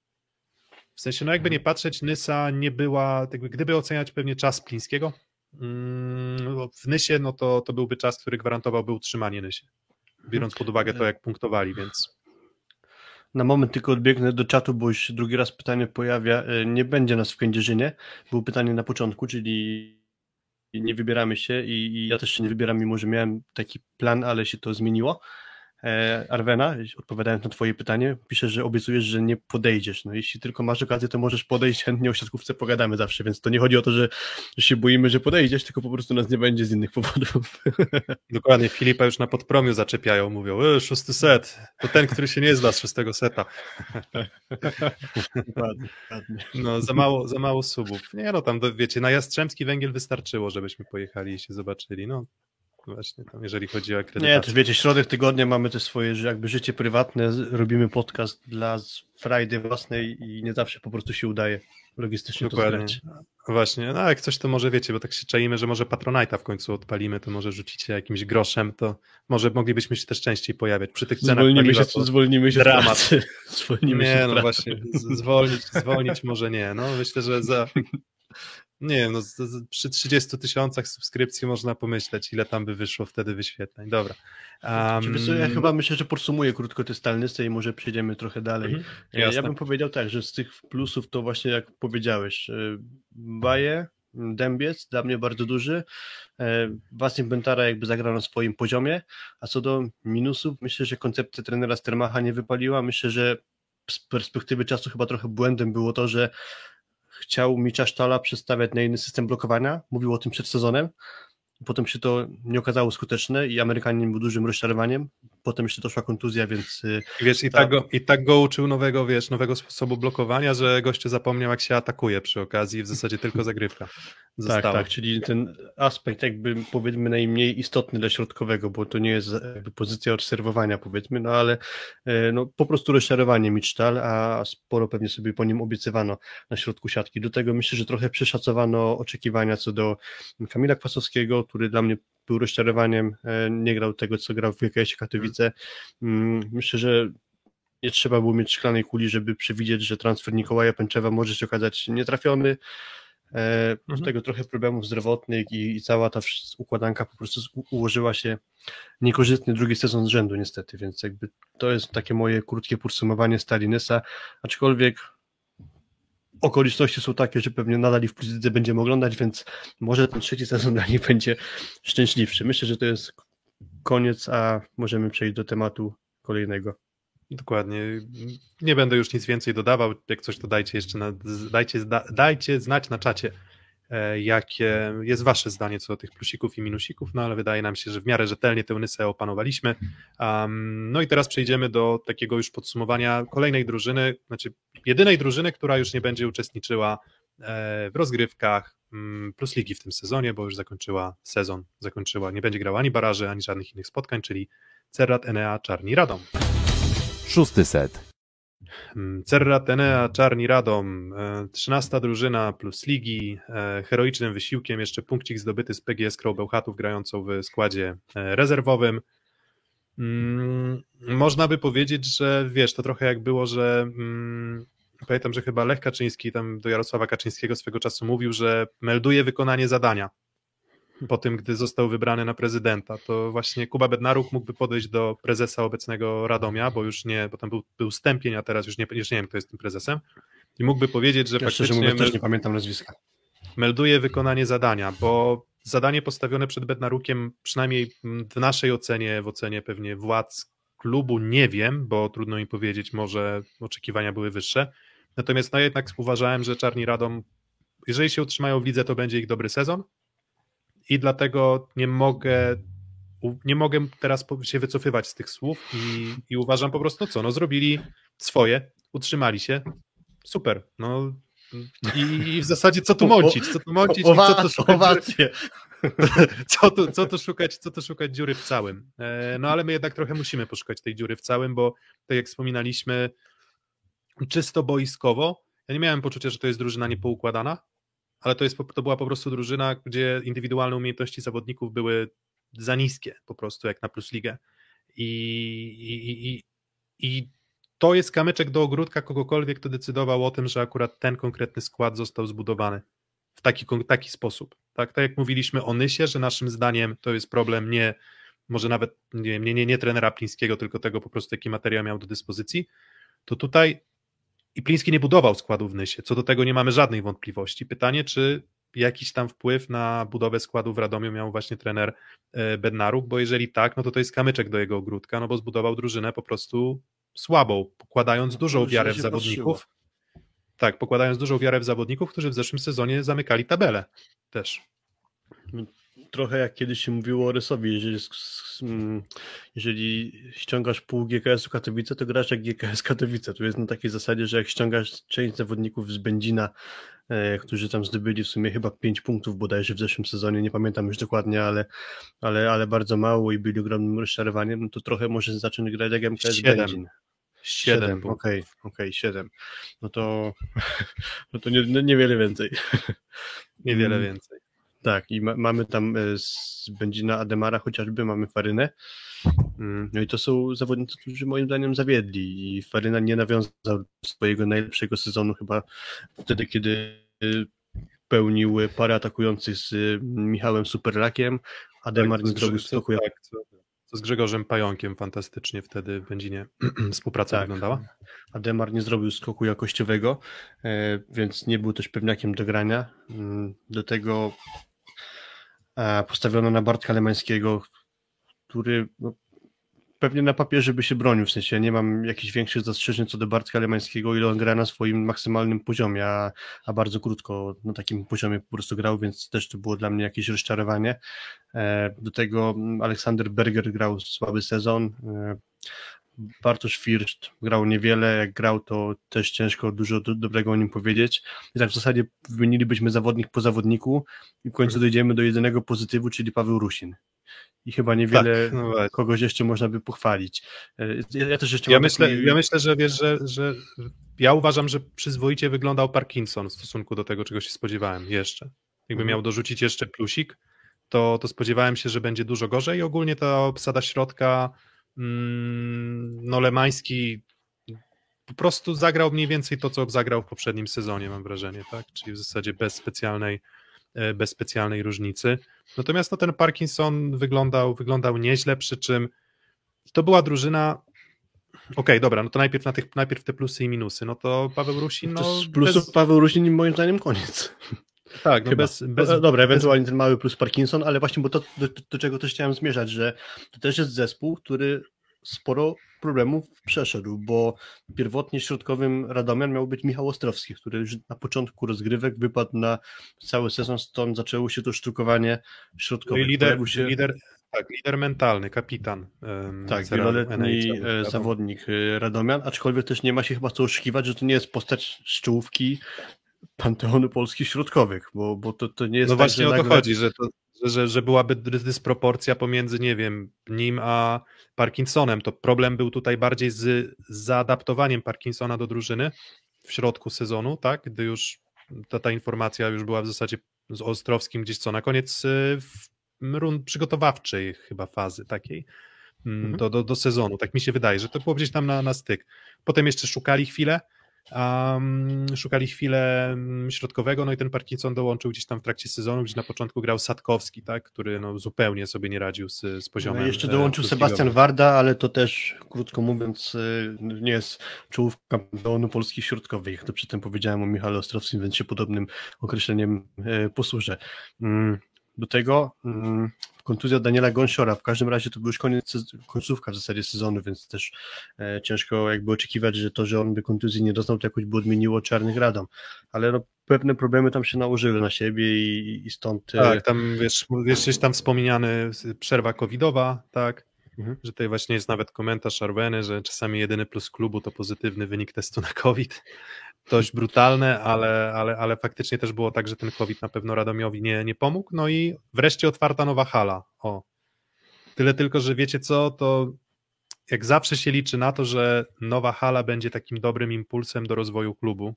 W sensie, no jakby nie patrzeć, Nysa nie była, jakby gdyby oceniać pewnie czas Plińskiego, mm, w Nysie, no to, to byłby czas, który gwarantowałby utrzymanie Nysie, biorąc pod uwagę to, jak punktowali, więc... Na moment tylko odbiegnę do czatu, bo już drugi raz pytanie pojawia. Y, nie będzie nas w Kędzierzynie. Było pytanie na początku, czyli nie wybieramy się i, ja też się nie wybieram, mimo że miałem taki plan, ale się to zmieniło. E, Arwena, odpowiadając na twoje pytanie, piszesz, że obiecujesz, że nie podejdziesz. No jeśli tylko masz okazję, to możesz podejść, chętnie o siatkówce pogadamy zawsze, więc to nie chodzi o to, że, że się boimy, że podejdziesz, tylko po prostu nas nie będzie z innych powodów. Dokładnie, Filipa już na podpromiu zaczepiają, mówią, e, szósty set, to ten, który się nie zda z szóstego seta. dokładnie. No, za mało, za mało subów. Nie no, tam wiecie, na Jastrzębski Węgiel wystarczyło, żebyśmy pojechali i się zobaczyli, no właśnie tam, jeżeli chodzi o akredytację. Nie, też wiecie, środek tygodnia mamy te swoje jakby życie prywatne, robimy podcast dla frajdy własnej i nie zawsze po prostu się udaje logistycznie Dokładnie. to zgrać. Właśnie, no jak coś to może wiecie, bo tak się czaimy, że może Patronite'a w końcu odpalimy, to może rzucicie jakimś groszem, to może moglibyśmy się też częściej pojawiać. Przy tych cenach zwolnimy się, zwolnimy się dramat. zwolnimy nie, się no właśnie, zwolnić, zwolnić może nie. No myślę, że za nie wiem, no, z, z, przy 30 tysiącach subskrypcji można pomyśleć, ile tam by wyszło wtedy wyświetleń. Dobra. Um... ja chyba myślę, że podsumuję krótko te stalnysty i może przejdziemy trochę dalej. Mhm, ja bym powiedział tak, że z tych plusów to właśnie jak powiedziałeś, e, Baje, Dębiec, dla mnie bardzo duży. E, Bentara jakby zagrał na swoim poziomie, a co do minusów, myślę, że koncepcja trenera Stermacha nie wypaliła. Myślę, że z perspektywy czasu chyba trochę błędem było to, że chciał Micza Sztala przestawiać na inny system blokowania, mówił o tym przed sezonem, potem się to nie okazało skuteczne i Amerykanin był dużym rozczarowaniem, potem jeszcze doszła kontuzja, więc... Y, wiesz, i tak, go, i tak go uczył nowego, wiesz, nowego sposobu blokowania, że goście zapomniał, jak się atakuje przy okazji, w zasadzie tylko zagrywka została. Tak, tak, czyli ten aspekt jakby powiedzmy najmniej istotny dla środkowego, bo to nie jest jakby pozycja obserwowania powiedzmy, no ale e, no, po prostu rozczarowanie Mitchell, a sporo pewnie sobie po nim obiecywano na środku siatki. Do tego myślę, że trochę przeszacowano oczekiwania co do Kamila Kwasowskiego, który dla mnie był rozczarowaniem, e, nie grał tego, co grał w GKS Katowice. Mm, myślę, że nie trzeba było mieć szklanej kuli, żeby przewidzieć, że transfer Nikołaja Pęczewa może się okazać nietrafiony. E, do mhm. tego trochę problemów zdrowotnych i, i, cała ta układanka po prostu ułożyła się niekorzystny drugi sezon z rzędu niestety, więc jakby to jest takie moje krótkie podsumowanie Stalinysa, aczkolwiek okoliczności są takie, że pewnie nadal w Plus będziemy oglądać, więc może ten trzeci sezon dla nich będzie szczęśliwszy. Myślę, że to jest koniec, a możemy przejść do tematu kolejnego. Dokładnie. Nie będę już nic więcej dodawał. Jak coś, to dajcie jeszcze na, dajcie, dajcie znać na czacie, jakie jest wasze zdanie co do tych plusików i minusików, no ale wydaje nam się, że w miarę rzetelnie tę Nysę opanowaliśmy. Um, no i teraz przejdziemy do takiego już podsumowania kolejnej drużyny, znaczy jedynej drużyny, która już nie będzie uczestniczyła e, w rozgrywkach mm, plus ligi w tym sezonie, bo już zakończyła sezon, zakończyła, nie będzie grała ani baraży, ani żadnych innych spotkań, czyli Cerrat Enea Czarni Radom. Szósty set. Mm, Cerra Tenea, Czarni Radom, 13 e, drużyna plus ligi, e, heroicznym wysiłkiem jeszcze punkcik zdobyty z PGS Krąbełchatów grającą w składzie e, rezerwowym. Mm, można by powiedzieć, że wiesz, to trochę jak było, że mm, pamiętam, że chyba Lech Kaczyński tam do Jarosława Kaczyńskiego swego czasu mówił, że melduje wykonanie zadania po tym, gdy został wybrany na prezydenta, to właśnie Kuba Bednaruk mógłby podejść do prezesa obecnego Radomia, bo już nie, bo tam był, był stępień, a teraz już nie, już nie wiem, kto jest tym prezesem, i mógłby powiedzieć, że ja faktycznie... Mówiąc, też nie pamiętam nazwiska. Melduje wykonanie zadania, bo zadanie postawione przed Bednarukiem, przynajmniej w naszej ocenie, w ocenie pewnie władz klubu, nie wiem, bo trudno mi powiedzieć, może oczekiwania były wyższe, natomiast no jednak uważałem, że Czarni Radom, jeżeli się utrzymają w lidze, to będzie ich dobry sezon, i dlatego nie mogę nie mogę teraz się wycofywać z tych słów i, i uważam po prostu, co, no zrobili swoje, utrzymali się, super, no. I, i w zasadzie co tu mącić, co tu mącić co tu szukać dziury, co tu, co tu szukać, co tu szukać dziury w całym. E, No ale my jednak trochę musimy poszukać tej dziury w całym, bo tak jak wspominaliśmy, czysto boiskowo, ja nie miałem poczucia, że to jest drużyna niepoukładana, ale to, jest, to była po prostu drużyna, gdzie indywidualne umiejętności zawodników były za niskie po prostu, jak na Plus Ligę. I, i, i, i to jest kamyczek do ogródka kogokolwiek, kto decydował o tym, że akurat ten konkretny skład został zbudowany w taki, taki sposób. Tak, tak jak mówiliśmy o Nysie, że naszym zdaniem to jest problem nie, może nawet nie, nie, nie, nie trenera Plińskiego, tylko tego po prostu, jaki materiał miał do dyspozycji, to tutaj i Pliński nie budował składu w Nysie, co do tego nie mamy żadnej wątpliwości. Pytanie, czy jakiś tam wpływ na budowę składu w Radomiu miał właśnie trener e, Bednaruk, bo jeżeli tak, no to to jest kamyczek do jego ogródka, no bo zbudował drużynę po prostu słabą, pokładając No dużą wiarę w zawodników. Tak, pokładając dużą wiarę w zawodników, którzy w zeszłym sezonie zamykali tabelę też. Trochę jak kiedyś się mówiło o Rysowi, jeżeli, mm, jeżeli ściągasz pół GKS-u Katowice, to grasz jak GKS Katowice. Tu jest na takiej zasadzie, że jak ściągasz część zawodników z Będzina, e, którzy tam zdobyli w sumie chyba 5 punktów bodajże w zeszłym sezonie, nie pamiętam już dokładnie, ale, ale, ale bardzo mało i byli ogromnym rozczarowaniem, no to trochę może zacząć grać jak MKS Siedem. Będzin. Siedem. Siedem, punktów. okej, okej, siedem. No to, no to nie, no niewiele więcej. Niewiele Mm. więcej. Tak, i ma, mamy tam e, z Będzina Ademara chociażby, mamy Farynę. Mm, No i to są zawodnicy, którzy moim zdaniem zawiedli i Faryna nie nawiązał swojego najlepszego sezonu chyba wtedy, kiedy e, pełnił parę atakujących z e, Michałem Superlakiem. Ademar Tak, nie zrobił skoku jak tak, co, co z Grzegorzem Pająkiem fantastycznie wtedy w Będzinie współpraca Tak. wyglądała. Ademar nie zrobił skoku jakościowego, e, więc nie był też pewniakiem do grania. Mm, Do tego e, postawiono na Bartka Lemańskiego, który no, pewnie na papierze by się bronił, w sensie nie mam jakichś większych zastrzeżeń co do Bartka Lemańskiego, ile on gra na swoim maksymalnym poziomie, a, a bardzo krótko na takim poziomie po prostu grał, więc też to było dla mnie jakieś rozczarowanie. E, Do tego Aleksander Berger grał słaby sezon, e, Bartosz First grał niewiele, jak grał to też ciężko dużo do, dobrego o nim powiedzieć. I tak w zasadzie wymienilibyśmy zawodnik po zawodniku i w końcu dojdziemy do jedynego pozytywu, czyli Paweł Rusin. I chyba niewiele Tak, no kogoś jeszcze można by pochwalić. E, Ja, ja też jeszcze Ja myślę, taki- ja myślę, że wiesz, że, że ja uważam, że przyzwoicie wyglądał Parkinson w stosunku do tego, czego się spodziewałem jeszcze. Jakby Mhm. miał dorzucić jeszcze plusik, to, to spodziewałem się, że będzie dużo gorzej ogólnie ta obsada środka no Lemański po prostu zagrał mniej więcej to, co zagrał w poprzednim sezonie, mam wrażenie, tak? Czyli w zasadzie bez specjalnej, e, bez specjalnej różnicy. Natomiast no, ten Parkinson wyglądał, wyglądał nieźle, przy czym to była drużyna. Okej, dobra, no to najpierw, na tych, najpierw te plusy i minusy. No to Paweł Rusin, no. to z plusów bez, Paweł Rusin moim zdaniem koniec. Tak, no bez, bez, No, Dobra, ewentualnie ten mały plus Parkinson, ale właśnie, bo to do, do czego też chciałem zmierzać, że to też jest zespół, który sporo problemów przeszedł, bo pierwotnie środkowym Radomian miał być Michał Ostrowski, który już na początku rozgrywek wypadł na cały sezon, stąd zaczęło się to sztukowanie no środkowe. i lider, się, lider, tak, lider mentalny, kapitan. em, tak, wieloletni e, zawodnik e, Radomian, aczkolwiek też nie ma się chyba co oszukiwać, że to nie jest postać z czołówki panteonu polskich środkowych, bo, bo to, to nie jest No tak, właśnie że o to nagle... chodzi, że, to, że, że, byłaby dys- dysproporcja pomiędzy, nie wiem, nim a Parkinsonem. To problem był tutaj bardziej z, zaadaptowaniem Parkinsona do drużyny w środku sezonu, tak? Gdy już ta, ta informacja już była w zasadzie z Ostrowskim gdzieś co na koniec y, w rund przygotowawczej chyba fazy takiej mm, Mhm. do, do, do sezonu. Tak mi się wydaje, że to było gdzieś tam na, na styk. Potem jeszcze szukali chwilę, Um, szukali chwilę mm, środkowego, no i ten Parkinson dołączył gdzieś tam w trakcie sezonu, gdzie na początku grał Sadkowski, tak, który no, zupełnie sobie nie radził z, z poziomem. No, jeszcze e, dołączył. Sebastian Warda, ale to też, krótko mówiąc, y, nie jest czołówka pełnu polskich środkowych. Jak to przedtem powiedziałem o Michale Ostrowskim, więc się podobnym określeniem e, posłużę. Mm, Do tego mm, kontuzja Daniela Gąsiora. W każdym razie to był już koniec, końcówka w zasadzie sezonu, więc też e, ciężko jakby oczekiwać, że to, że on by kontuzji nie doznał, to jakoś by odmieniło Czarnych Radom. Ale no, pewne problemy tam się nałożyły na siebie i, i stąd... E, tak, tam wiesz, wiesz, tam wspomniany przerwa covidowa, tak, mhm. że tutaj właśnie jest nawet komentarz Arweny, że czasami jedyny plus klubu to pozytywny wynik testu na COVID, dość brutalne, ale, ale, ale faktycznie też było tak, że ten COVID na pewno Radomiowi nie, nie pomógł. No i wreszcie otwarta nowa hala. O. Tyle tylko, że wiecie co, to jak zawsze się liczy na to, że nowa hala będzie takim dobrym impulsem do rozwoju klubu,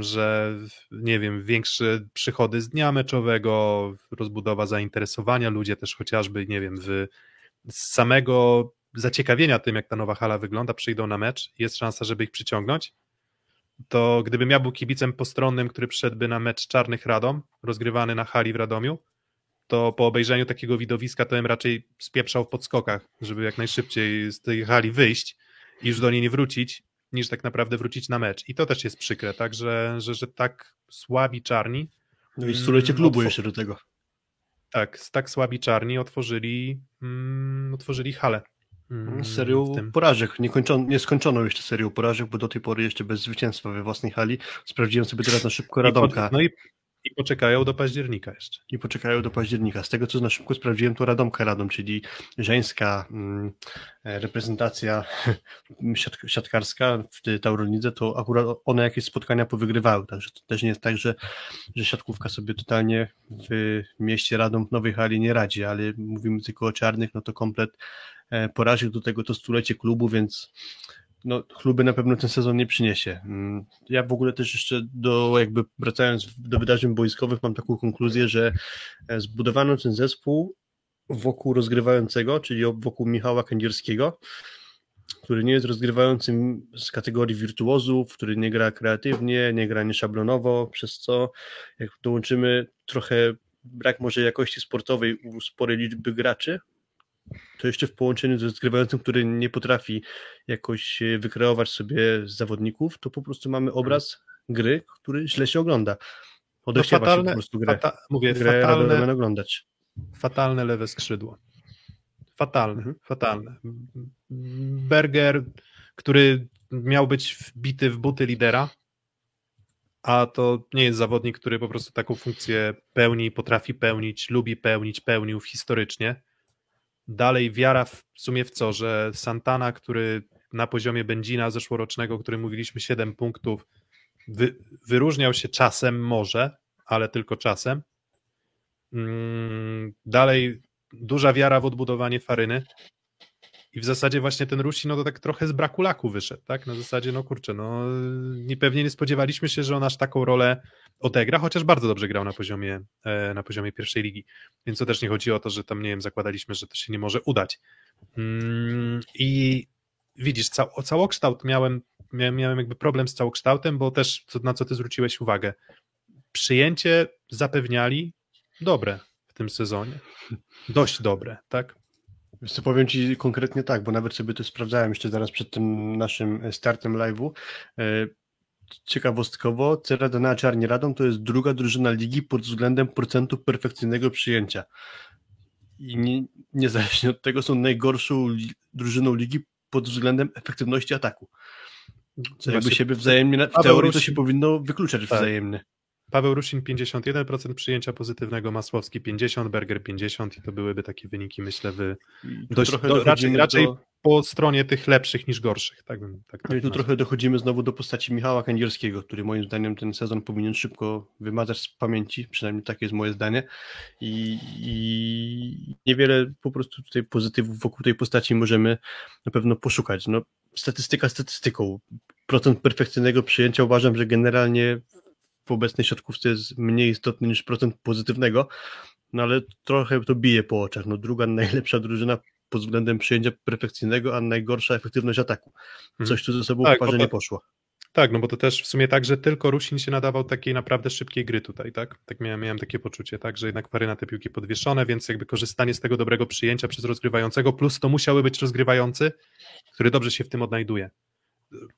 że nie wiem, większe przychody z dnia meczowego, rozbudowa zainteresowania, ludzie też chociażby, nie wiem, w, z samego zaciekawienia tym, jak ta nowa hala wygląda, przyjdą na mecz, jest szansa, żeby ich przyciągnąć, to gdybym ja był kibicem postronnym, który przyszedłby na mecz Czarnych Radom, rozgrywany na hali w Radomiu, to po obejrzeniu takiego widowiska to bym raczej spieprzał w podskokach, żeby jak najszybciej z tej hali wyjść i już do niej nie wrócić, niż tak naprawdę wrócić na mecz. I to też jest przykre, tak, że, że, że tak słabi czarni. No i stulecie klubu jeszcze do tego. Tak, tak słabi czarni otworzyli, mm, otworzyli halę Mm, serią porażek. Nie, kończono, nie skończono jeszcze serią porażek, bo do tej pory jeszcze bez zwycięstwa we własnej hali. Sprawdziłem sobie teraz na szybko Radomka. no i, i poczekają do października jeszcze. I poczekają do października. Z tego, co na szybko sprawdziłem, to Radomka Radom, czyli żeńska mm, e, reprezentacja siat, siatkarska w Tauronidze, to akurat one jakieś spotkania powygrywały, także to też nie jest tak, że, że siatkówka sobie totalnie w mieście Radom w Nowej Hali nie radzi, ale mówimy tylko o czarnych, no to komplet porażek, do tego to stulecie klubu, więc no, kluby na pewno ten sezon nie przyniesie. Mm, ja w ogóle też jeszcze do, jakby wracając do wydarzeń boiskowych, mam taką konkluzję, że e, zbudowano ten zespół wokół rozgrywającego, czyli wokół Michała Kędzierskiego, który nie jest rozgrywającym z kategorii wirtuozów, który nie gra kreatywnie, nie gra nieszablonowo, przez co jak dołączymy trochę brak może jakości sportowej u sporej liczby graczy, to jeszcze w połączeniu z rozgrywającym, który nie potrafi jakoś wykreować sobie zawodników, to po prostu mamy obraz gry, który źle się ogląda. Odechciewa fatalne, się po prostu grę, fata, mówię, grę fatalne, oglądać. Fatalne lewe skrzydło. Fatalne, mhm. fatalne. Berger, który miał być wbity w buty lidera, a to nie jest zawodnik, który po prostu taką funkcję pełni, potrafi pełnić, lubi pełnić, pełnił historycznie dalej wiara w sumie w co, że Santana, który na poziomie Benzina zeszłorocznego, o którym mówiliśmy 7 punktów, wy, wyróżniał się czasem może, ale tylko czasem. Mm, dalej duża wiara w odbudowanie Faryny, i w zasadzie właśnie ten Rusi, no to tak trochę z braku laku wyszedł, tak? Na zasadzie, no kurczę, no nie, pewnie nie spodziewaliśmy się, że on aż taką rolę odegra, chociaż bardzo dobrze grał na poziomie, e, na poziomie pierwszej ligi. Więc to też nie chodzi o to, że tam, nie wiem, zakładaliśmy, że to się nie może udać. Mm, I widzisz, cał, całokształt miałem, miałem, miałem jakby problem z całokształtem, bo też na co ty zwróciłeś uwagę. Przyjęcie zapewniali dobre w tym sezonie. Dość dobre, tak? Wiesz co, powiem Ci konkretnie tak, bo nawet sobie to sprawdzałem jeszcze zaraz przed tym naszym startem live'u. E, ciekawostkowo, Cerada na Czarni Radom to jest druga drużyna ligi pod względem procentu perfekcyjnego przyjęcia. I nie, niezależnie od tego są najgorszą li, drużyną ligi pod względem efektywności ataku. Co jakby siebie wzajemnie, w teorii to się powinno wykluczać tak. wzajemnie. Paweł Rusin 51% przyjęcia pozytywnego, Masłowski 50%, Berger 50% i to byłyby takie wyniki, myślę, wy dość, do, raczej, raczej do... po stronie tych lepszych niż gorszych. Tak bym, tak, tak I tu trochę dochodzimy znowu do postaci Michała Kędzierskiego, który moim zdaniem ten sezon powinien szybko wymazać z pamięci, przynajmniej takie jest moje zdanie i, i niewiele po prostu tutaj pozytywów wokół tej postaci możemy na pewno poszukać. No, statystyka statystyką. Procent perfekcyjnego przyjęcia uważam, że generalnie w obecnej siatkówce jest mniej istotny niż procent pozytywnego, no ale trochę to bije po oczach. No druga najlepsza drużyna pod względem przyjęcia perfekcyjnego, a najgorsza efektywność ataku. Mhm. Coś tu ze sobą tak, parze nie poszło. Tak, no bo to też w sumie tak, że tylko Rusin się nadawał takiej naprawdę szybkiej gry tutaj, tak? Tak miałem, miałem takie poczucie, tak, że jednak pary na te piłki podwieszone, więc jakby korzystanie z tego dobrego przyjęcia przez rozgrywającego, plus to musiały być rozgrywający, który dobrze się w tym odnajduje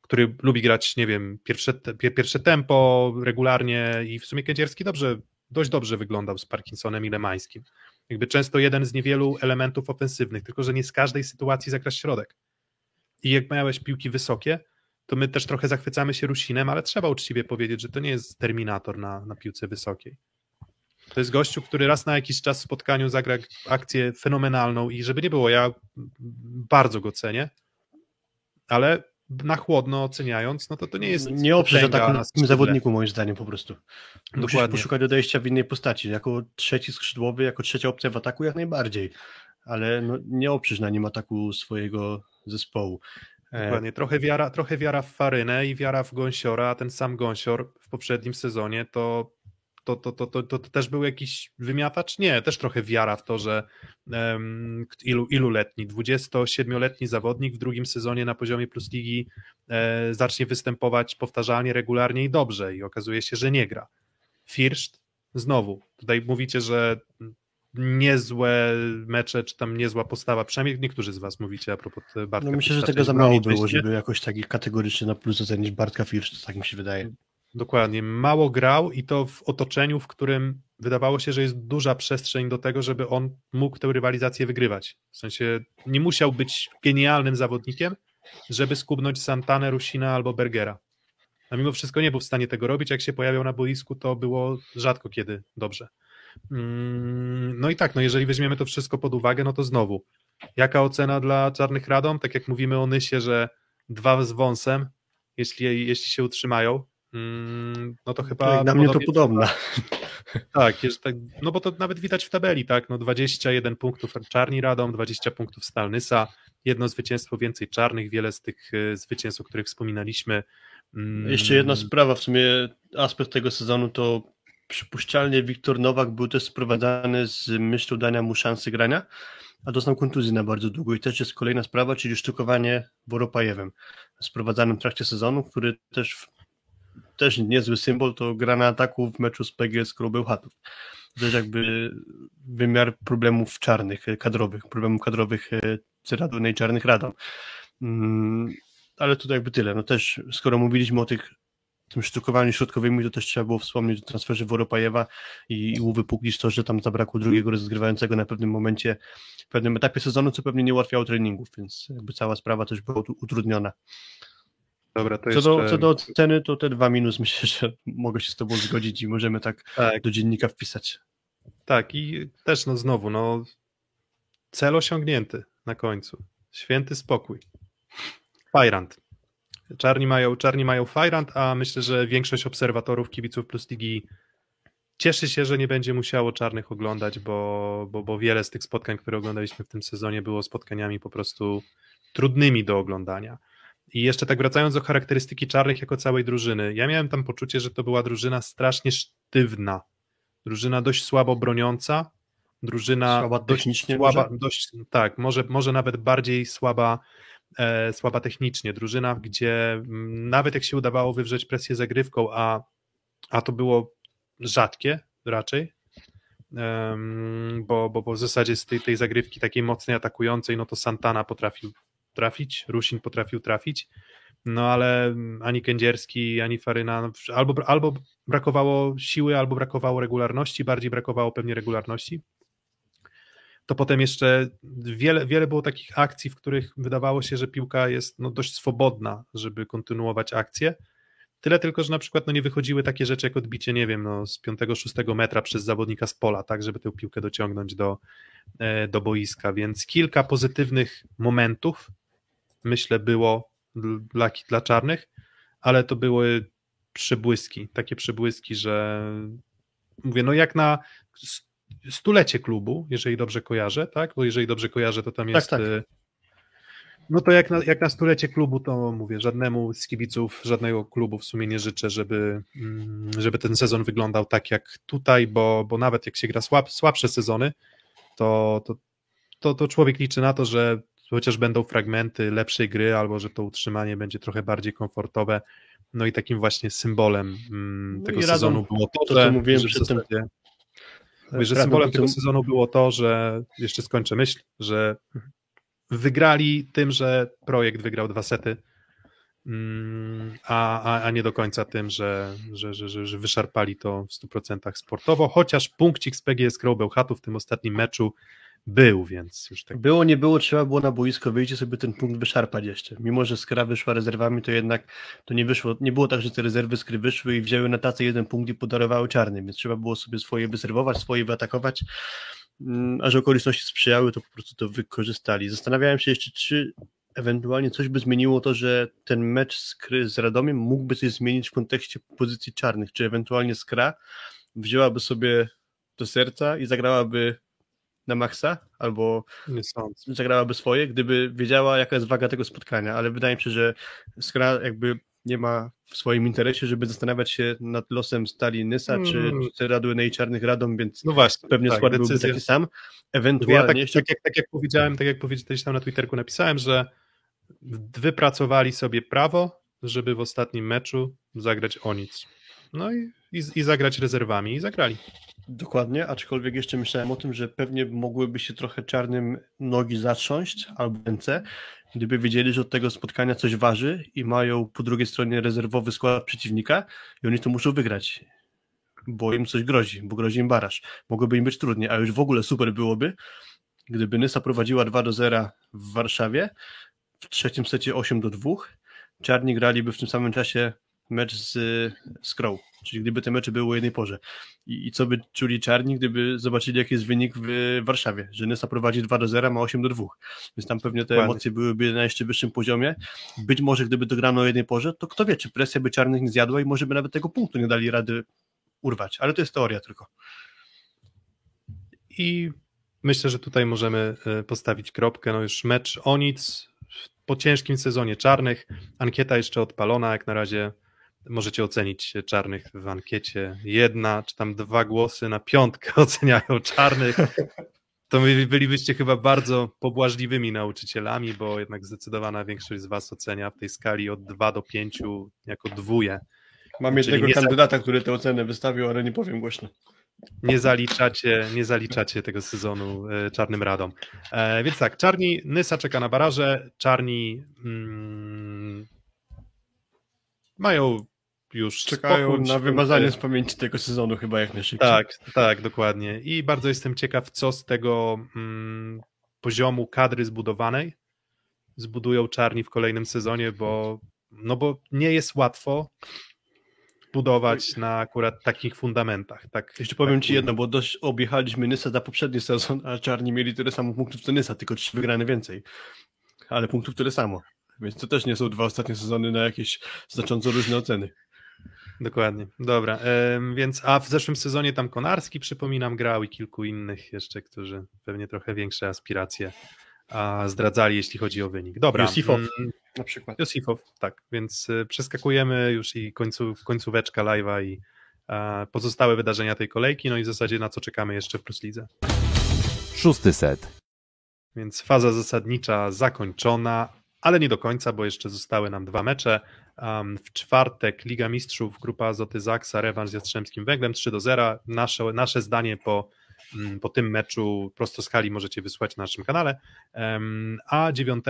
który lubi grać, nie wiem, pierwsze, pierwsze tempo regularnie i w sumie Kędzierski dobrze dość dobrze wyglądał z Parkinsonem i Lemańskim. Jakby często jeden z niewielu elementów ofensywnych, tylko że nie z każdej sytuacji zagrasz środek. I jak miałeś piłki wysokie, to my też trochę zachwycamy się Rusinem, ale trzeba uczciwie powiedzieć, że to nie jest terminator na, na piłce wysokiej. To jest gościu, który raz na jakiś czas w spotkaniu zagra akcję fenomenalną i żeby nie było, ja bardzo go cenię, ale na chłodno oceniając, no to to nie jest. Nie potęga ataku na tym zawodniku, moim zdaniem, po prostu. Musisz Dokładnie. poszukać odejścia w innej postaci. Jako trzeci skrzydłowy, jako trzecia opcja w ataku, jak najbardziej. Ale no, nie oprzesz na nim ataku swojego zespołu. E, Dokładnie. Trochę wiara, trochę wiara w Farynę i wiara w Gąsiora, a ten sam Gąsior w poprzednim sezonie to, to, to, to, to, to, też był jakiś wymiatacz? Nie, też trochę wiara w to, że um, ilu, iluletni, 27-letni zawodnik w drugim sezonie na poziomie Plus Ligi e, zacznie występować powtarzalnie, regularnie i dobrze i okazuje się, że nie gra. Firszt znowu, tutaj mówicie, że niezłe mecze, czy tam niezła postawa, przynajmniej niektórzy z was mówicie a propos Bartka No myślę, że tego za mało było, żeby jakoś taki kategorycznie na plus ocenić Bartka Firsz, tak mi się wydaje. Dokładnie, mało grał i to w otoczeniu, w którym wydawało się, że jest duża przestrzeń do tego, żeby on mógł tę rywalizację wygrywać. W sensie nie musiał być genialnym zawodnikiem, żeby skubnąć Santanę, Rusina albo Bergera. A mimo wszystko nie był w stanie tego robić. Jak się pojawiał na boisku, to było rzadko kiedy dobrze. Mm, No i tak, no jeżeli weźmiemy to wszystko pod uwagę, no to znowu, jaka ocena dla Czarnych Radom? Tak jak mówimy o Nysie, że dwa z wąsem, jeśli, jeśli się utrzymają, no to chyba... Tak, na mnie to podobna. tak, jest tak, no bo to nawet widać w tabeli, tak, no 21 punktów Czarni Radom, 20 punktów Stalnysa, jedno zwycięstwo więcej czarnych, wiele z tych e, zwycięstw, o których wspominaliśmy. Mm, Jeszcze jedna sprawa, w sumie aspekt tego sezonu to przypuszczalnie Wiktor Nowak był też sprowadzany z myślą dania mu szansy grania, a dostał kontuzję na bardzo długo i też jest kolejna sprawa, czyli sztukowanie Woropajewem, sprowadzanym w trakcie sezonu, który też też niezły symbol, to gra na ataku w meczu z PGS Bełchatów. Też jakby wymiar problemów czarnych, e, kadrowych, problemów kadrowych e, Ceraduna i Czarnych Radom. Mm, ale to jakby tyle. No też, skoro mówiliśmy o tych tym sztukowaniu środkowymi, to też trzeba było wspomnieć o transferze Woropajewa i, i uwypuklić to, że tam zabrakło drugiego rozgrywającego na pewnym momencie, w pewnym etapie sezonu, co pewnie nie ułatwiało treningów, więc jakby cała sprawa też była ut- utrudniona. Dobra, to Co jeszcze... do, co do oceny, to te dwa minus myślę, że mogę się z tobą zgodzić i możemy tak Tak, do dziennika wpisać. tak i też no znowu, no cel osiągnięty na końcu. Święty spokój. Fajrant. Czarni mają, czarni mają Fajrant, a myślę, że większość obserwatorów, kibiców Plus Ligi cieszy się, że nie będzie musiało czarnych oglądać, bo, bo, bo wiele z tych spotkań, które oglądaliśmy w tym sezonie, było spotkaniami po prostu trudnymi do oglądania. I jeszcze tak wracając do charakterystyki czarnych jako całej drużyny, ja miałem tam poczucie, że to była drużyna strasznie sztywna, drużyna dość słabo broniąca, drużyna Słaba dość słaba, może? dość, tak, może, może nawet bardziej słaba, e, słaba technicznie. Drużyna, gdzie mm, nawet jak się udawało wywrzeć presję zagrywką, a, a to było rzadkie raczej, em, bo, bo, bo w zasadzie z tej, tej zagrywki takiej mocnej atakującej, no to Santana potrafił trafić, Rusin potrafił trafić, no ale ani Kędzierski, ani Faryna, no, albo, albo brakowało siły, albo brakowało regularności, bardziej brakowało pewnie regularności. To potem jeszcze wiele, wiele było takich akcji, w których wydawało się, że piłka jest no, dość swobodna, żeby kontynuować akcję. Tyle tylko, że na przykład no, nie wychodziły takie rzeczy jak odbicie, nie wiem, no, z 5-6 metra przez zawodnika z pola, tak, żeby tę piłkę dociągnąć do, e, do boiska, więc kilka pozytywnych momentów myślę było dla, dla czarnych, ale to były przebłyski, takie przebłyski, że mówię, no jak na stulecie klubu, jeżeli dobrze kojarzę, tak, bo jeżeli dobrze kojarzę, to tam jest tak. e, no to jak na, jak na stulecie klubu, to mówię, żadnemu z kibiców, żadnego klubu w sumie nie życzę, żeby, mm, żeby ten sezon wyglądał tak jak tutaj, bo, bo nawet jak się gra słab, słabsze sezony, to, to, to, to człowiek liczy na to, że chociaż będą fragmenty lepszej gry, albo że to utrzymanie będzie trochę bardziej komfortowe. No i takim właśnie symbolem mm, No tego sezonu było to, to, że, co mówiłem że przedtem. zasadzie, mówię, że symbolem tego sezonu było to, że jeszcze skończę myśl, że wygrali tym, że projekt wygrał dwa sety mm, a, a, a nie do końca tym, że, że, że, że, wyszarpali to w 100% sportowo, chociaż punkcik z PGS Crow Bełchatów w tym ostatnim meczu był, więc już tak. Było, nie było, trzeba było na boisko wyjść i sobie ten punkt wyszarpać jeszcze. Mimo, że Skra wyszła rezerwami, to jednak to nie wyszło, nie było tak, że te rezerwy Skry wyszły i wzięły na tacę jeden punkt i podarowały czarnym, więc trzeba było sobie swoje wyserwować, swoje wyatakować, mm, a że okoliczności sprzyjały, to po prostu to wykorzystali. Zastanawiałem się jeszcze, czy ewentualnie coś by zmieniło to, że ten mecz Skry z Radomiem mógłby coś zmienić w kontekście pozycji czarnych, czy ewentualnie Skra wzięłaby sobie do serca i zagrałaby na maksa, albo zagrałaby swoje, gdyby wiedziała, jaka jest waga tego spotkania, ale wydaje mi się, że Skra jakby nie ma w swoim interesie, żeby zastanawiać się nad losem Stali Nysa, czy, Mm. czy Radły Czarnych Radom, więc No właśnie, pewnie tak, skład byłby taki sam. Ja Ewentualnie tak, jeszcze tak, jak, tak jak powiedziałem, tak jak powiedziałeś tam na Twitterku, napisałem, że wypracowali sobie prawo, żeby w ostatnim meczu zagrać o nic. No i, i, i zagrać rezerwami i zagrali. Dokładnie, aczkolwiek jeszcze myślałem o tym, że pewnie mogłyby się trochę czarnym nogi zatrząść albo ręce, gdyby wiedzieli, że od tego spotkania coś waży i mają po drugiej stronie rezerwowy skład przeciwnika i oni to muszą wygrać, bo im coś grozi, bo grozi im baraż. Mogłoby im być trudniej, a już w ogóle super byłoby, gdyby Nysa prowadziła 2 do 0 w Warszawie, w trzecim secie 8 do 2, czarni graliby w tym samym czasie mecz z, z czyli gdyby te mecze były o jednej porze. I, I co by czuli czarni, gdyby zobaczyli, jaki jest wynik w Warszawie, że Nysa prowadzi 2 do 0, ma 8 do 2. Więc tam pewnie te emocje byłyby na jeszcze wyższym poziomie. Być może gdyby dograno o jednej porze, to kto wie, czy presja by czarnych nie zjadła i może by nawet tego punktu nie dali rady urwać. Ale to jest teoria tylko. I myślę, że tutaj możemy e, postawić kropkę. No już mecz o nic po ciężkim sezonie czarnych. Ankieta jeszcze odpalona, jak na razie możecie ocenić czarnych w ankiecie. Jedna czy tam dwa głosy na piątkę oceniają czarnych. To bylibyście chyba bardzo pobłażliwymi nauczycielami, bo jednak zdecydowana większość z was ocenia w tej skali od 2 do 5 jako dwóje. Mam Czyli jednego za- kandydata, który tę ocenę wystawił, ale nie powiem głośno. nie zaliczacie, nie zaliczacie tego sezonu e, czarnym radom. E, więc tak, czarni, Nysa czeka na baraże, czarni mm, mają już Czekają na wymazanie z pamięci tego sezonu chyba jak najszybciej. Tak, tak, dokładnie. I bardzo jestem ciekaw, co z tego mm, poziomu kadry zbudowanej zbudują czarni w kolejnym sezonie, bo no bo nie jest łatwo budować na akurat takich fundamentach. Tak, Jeszcze powiem tak Ci jedno, bo dość objechaliśmy Nysa za poprzedni sezon, a Czarni mieli tyle samo punktów co Nysa, tylko trzy wygrane więcej. Ale punktów tyle samo. Więc to też nie są dwa ostatnie sezony na jakieś znacząco różne oceny. Dokładnie. Dobra. więc a w zeszłym sezonie tam Konarski, przypominam, grał i kilku innych jeszcze, którzy pewnie trochę większe aspiracje a, zdradzali, jeśli chodzi o wynik. Dobra. Josifow. mm, Na przykład. Josifow, tak. Więc y, przeskakujemy już i końcu, końcóweczka live'a i pozostałe wydarzenia tej kolejki, no i w zasadzie na co czekamy jeszcze w Plus Lidze. Szósty set. Więc faza zasadnicza zakończona, ale nie do końca, bo jeszcze zostały nam dwa mecze. Um, w czwartek Liga Mistrzów, grupa Azoty Zaksa, rewanż z Jastrzębskim Węglem 3 do 0. Nasze, nasze zdanie po, mm, po tym meczu prosto z hali możecie wysłać na naszym kanale. Um, a 9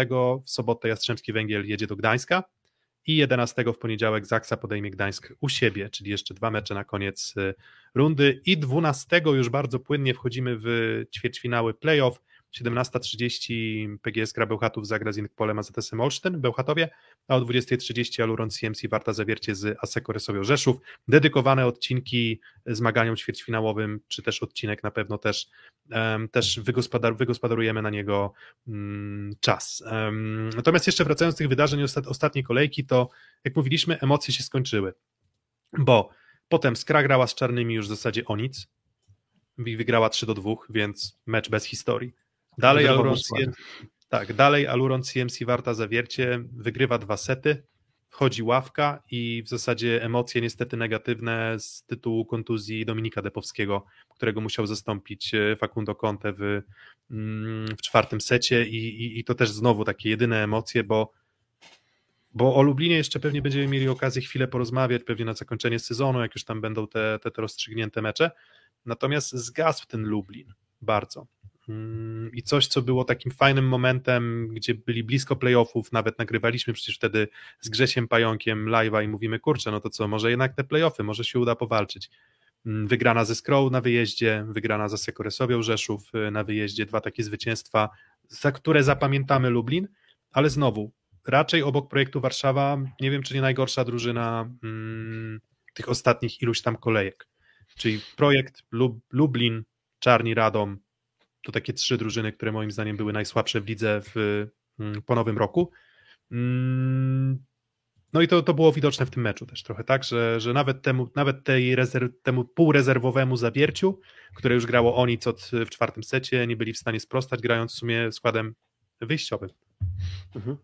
w sobotę Jastrzębski Węgiel jedzie do Gdańska i 11 w poniedziałek Zaksa podejmie Gdańsk u siebie, czyli jeszcze dwa mecze na koniec y, rundy i 12 już bardzo płynnie wchodzimy w ćwierćfinały playoff 17.30 PGS Gra Bełchatów zagra z Inkpolem AZS Olsztyn, Bełchatowie, a o 20.30 Aluron CMC Warta Zawiercie z Aseko Resowią Rzeszów. Dedykowane odcinki zmaganiom ćwierćfinałowym, czy też odcinek na pewno też, um, też wygospodar wygospodarujemy na niego um, czas. Um, natomiast jeszcze wracając do tych wydarzeń ostat ostatniej kolejki, to jak mówiliśmy, emocje się skończyły, bo potem Skra grała z czarnymi już w zasadzie o nic, wygrała 3 do 2, więc mecz bez historii. Dalej Aluron, skład. CM, tak, dalej Aluron CMC Warta Zawiercie wygrywa dwa sety, wchodzi ławka i w zasadzie emocje niestety negatywne z tytułu kontuzji Dominika Depowskiego, którego musiał zastąpić e, Facundo Conte w, mm, w czwartym secie i, i, i to też znowu takie jedyne emocje, bo bo o Lublinie jeszcze pewnie będziemy mieli okazję chwilę porozmawiać, pewnie na zakończenie sezonu, jak już tam będą te, te, te rozstrzygnięte mecze. Natomiast zgasł ten Lublin bardzo. Mm, i coś, co było takim fajnym momentem, gdzie byli blisko playoffów, nawet nagrywaliśmy przecież wtedy z Grzesiem Pająkiem live'a i mówimy, kurczę, no to co, może jednak te playoffy, może się uda powalczyć. Mm, wygrana ze Skroł na wyjeździe, wygrana za Sekoresowią Rzeszów y, na wyjeździe, dwa takie zwycięstwa, za które zapamiętamy Lublin, ale znowu, raczej obok projektu Warszawa, nie wiem, czy nie najgorsza drużyna hmm, tych ostatnich iluś tam kolejek. Czyli projekt Lub, Lublin, Czarni Radom, to takie trzy drużyny, które moim zdaniem były najsłabsze w lidze w, hmm, po nowym roku. Hmm, no i to, to było widoczne w tym meczu też trochę, tak, że, że nawet, temu, nawet tej rezerw, temu półrezerwowemu zawierciu, które już grało oni co w czwartym secie, nie byli w stanie sprostać, grając w sumie składem wyjściowym. Mhm.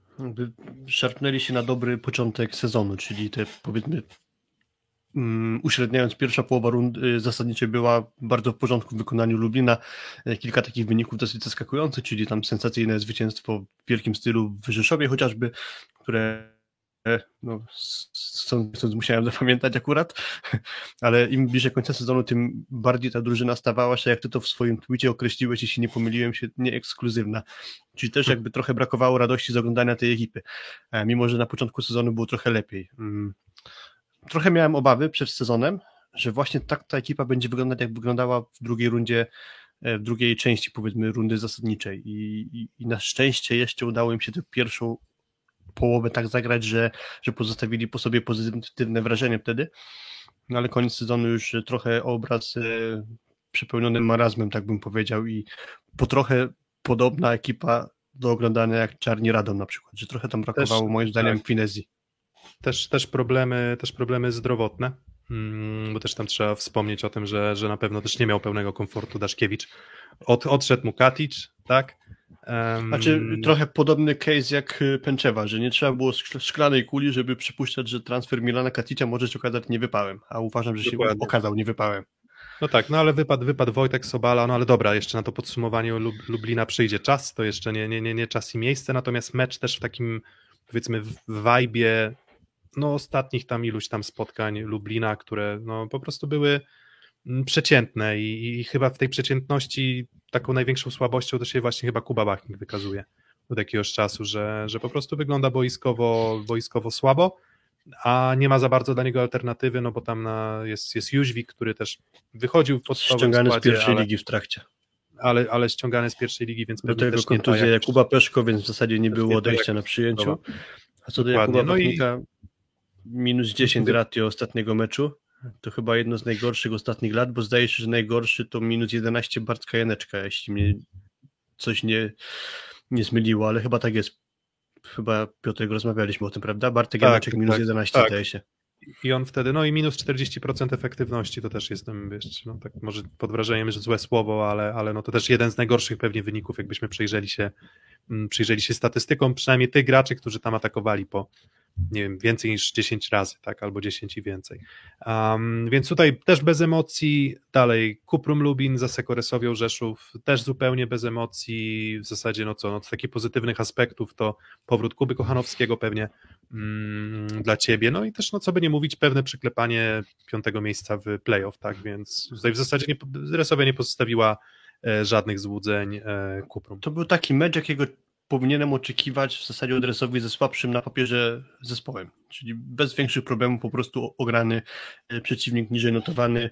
Szarpnęli się na dobry początek sezonu, czyli te powiedzmy um, uśredniając pierwsza połowa rundy zasadniczej była bardzo w porządku w wykonaniu Lublina. E, kilka takich wyników dosyć zaskakujących, czyli tam sensacyjne zwycięstwo w wielkim stylu w Rzeszowie chociażby, które no, stąd, stąd musiałem zapamiętać akurat, ale im bliżej końca sezonu, tym bardziej ta drużyna stawała się, jak ty to w swoim tweetie określiłeś, jeśli nie pomyliłem się, nieekskluzywna. Czyli też jakby trochę brakowało radości z oglądania tej ekipy, e, mimo że na początku sezonu było trochę lepiej. Trochę miałem obawy przed sezonem, że właśnie tak ta ekipa będzie wyglądać, jak wyglądała w drugiej rundzie e, w drugiej części, powiedzmy, rundy zasadniczej. I, i, I, na szczęście jeszcze udało im się tę pierwszą połowę tak zagrać, że, że pozostawili po sobie pozytywne wrażenie wtedy. No ale koniec sezonu już trochę obraz e, przepełniony marazmem, tak bym powiedział, i po trochę podobna ekipa do oglądania jak Czarni Radom na przykład, że trochę tam brakowało też, moim zdaniem tak. finezji. Też, też, problemy, też problemy zdrowotne, mm, bo też tam trzeba wspomnieć o tym, że, że na pewno też nie miał pełnego komfortu Daszkiewicz. Od, odszedł mu Katic, tak? Um... Znaczy trochę podobny case jak y, Pęczewa, że nie trzeba było szklanej kuli, żeby przypuszczać, że transfer Milana Katica może się okazać niewypałem, a uważam, że Dokładnie. się okazał niewypałem. No tak, no ale wypadł, wypadł Wojtek Sobala, no ale dobra, jeszcze na to podsumowanie Lub, Lublina przyjdzie czas, to jeszcze nie, nie, nie, nie czas i miejsce, natomiast mecz też w takim powiedzmy w wajbie no ostatnich tam iluś tam spotkań Lublina, które no po prostu były mm, przeciętne i, i chyba w tej przeciętności taką największą słabością to się właśnie chyba Kuba Bachnik wykazuje od jakiegoś czasu, że, że po prostu wygląda boiskowo, boiskowo słabo, a nie ma za bardzo dla niego alternatywy, no bo tam na, jest, jest Jóźwik, który też wychodził w podstawowym Ściągany składzie, z pierwszej ale, ligi w trakcie. Ale, ale ściągany z pierwszej ligi, więc Do tego kontuzja Jakuba Peszko, więc w zasadzie nie było odejścia na przyjęciu. A co do Jakuba no Bachnika, i... minus 10 ratio ostatniego meczu, to chyba jedno z najgorszych ostatnich lat, bo zdaje się, że najgorszy to minus 11 Bartka Janeczka, jeśli mnie coś nie, nie zmyliło, ale chyba tak jest. Chyba Piotrek rozmawialiśmy o tym, prawda? Bartek tak, Janeczek minus tak, 11 tak. zdaje się. I on wtedy, no i minus 40% efektywności, to też jestem, wiesz, no tak może pod wrażeniem, że złe słowo, ale, ale no to też jeden z najgorszych pewnie wyników, jakbyśmy przyjrzeli się, mm, przyjrzeli się statystykom, przynajmniej tych graczy, którzy tam atakowali po, nie wiem, więcej niż 10 razy, tak, albo 10 i więcej. Um, więc tutaj też bez emocji, dalej Kuprum Lubin za Sekoresowią Rzeszów, też zupełnie bez emocji, w zasadzie no co, no z takich pozytywnych aspektów to powrót Kuby Kochanowskiego pewnie mm, dla Ciebie, no i też no co by nie mówić, pewne przyklepanie piątego miejsca w playoff, tak, więc tutaj w zasadzie nie, Resowia nie pozostawiła e, żadnych złudzeń e, Kuprum. To był taki mecz, jakiego powinienem oczekiwać w zasadzie od Resowi ze słabszym na papierze zespołem, czyli bez większych problemów po prostu ograny e, przeciwnik niżej notowany.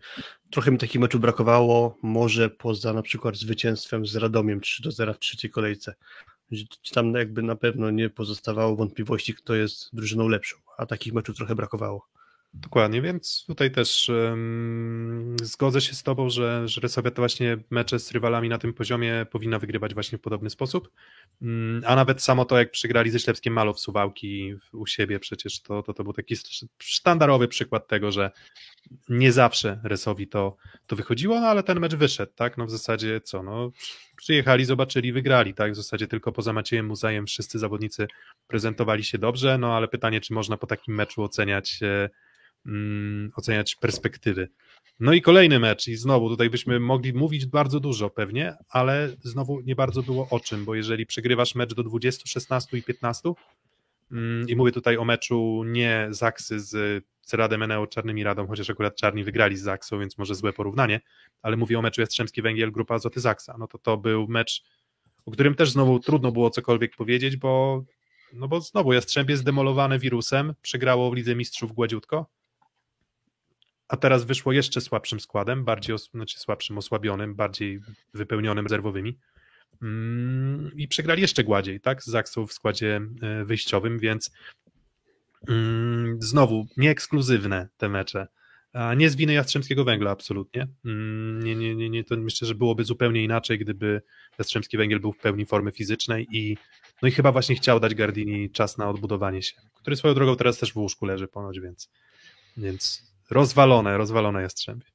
Trochę mi takich meczów brakowało, może poza na przykład zwycięstwem z Radomiem 3 do 0 w trzeciej kolejce. Tam jakby na pewno nie pozostawało wątpliwości, kto jest drużyną lepszą, a takich meczów trochę brakowało. Dokładnie, więc tutaj też um, zgodzę się z Tobą, że, że Resowia to właśnie mecze z rywalami na tym poziomie powinna wygrywać właśnie w podobny sposób. Um, a nawet samo to, jak przegrali ze Ślepskiem Malow Suwałki u siebie, przecież to, to, to był taki sztandarowy przykład tego, że nie zawsze Resowi to, to wychodziło, no ale ten mecz wyszedł, tak? No w zasadzie co? No, przyjechali, zobaczyli, wygrali, tak? W zasadzie tylko poza Maciejem Muzajem wszyscy zawodnicy prezentowali się dobrze, no ale pytanie, czy można po takim meczu oceniać. E, mm, oceniać perspektywy. No i kolejny mecz, i znowu tutaj byśmy mogli mówić bardzo dużo pewnie, ale znowu nie bardzo było o czym, bo jeżeli przegrywasz mecz do 20, 16 i 15, Mm, I mówię tutaj o meczu nie Zaksy z, z Radem Eneo Czarnymi Radą, chociaż akurat Czarni wygrali z Zaksą, więc może złe porównanie, ale mówię o meczu Jastrzębski Węgiel, Grupa Azoty Zaksa. No to to był mecz, o którym też znowu trudno było cokolwiek powiedzieć, bo, no bo znowu Jastrzębie zdemolowane wirusem, przegrało w Lidze Mistrzów gładziutko, a teraz wyszło jeszcze słabszym składem, bardziej os- znaczy słabszym, osłabionym, bardziej wypełnionym rezerwowymi. Mm, I przegrali jeszcze gładziej, tak? Z Zaksą w składzie e, wyjściowym, więc mm, znowu nie ekskluzywne te mecze. A nie z winy Jastrzębskiego Węgla, absolutnie. Mm, Nie, nie, nie, nie, to myślę, że byłoby zupełnie inaczej, gdyby Jastrzębski Węgiel był w pełni formy fizycznej i no i chyba właśnie chciał dać Gardini czas na odbudowanie się, który swoją drogą teraz też w łóżku leży ponoć, więc, więc rozwalone, rozwalone Jastrzębie.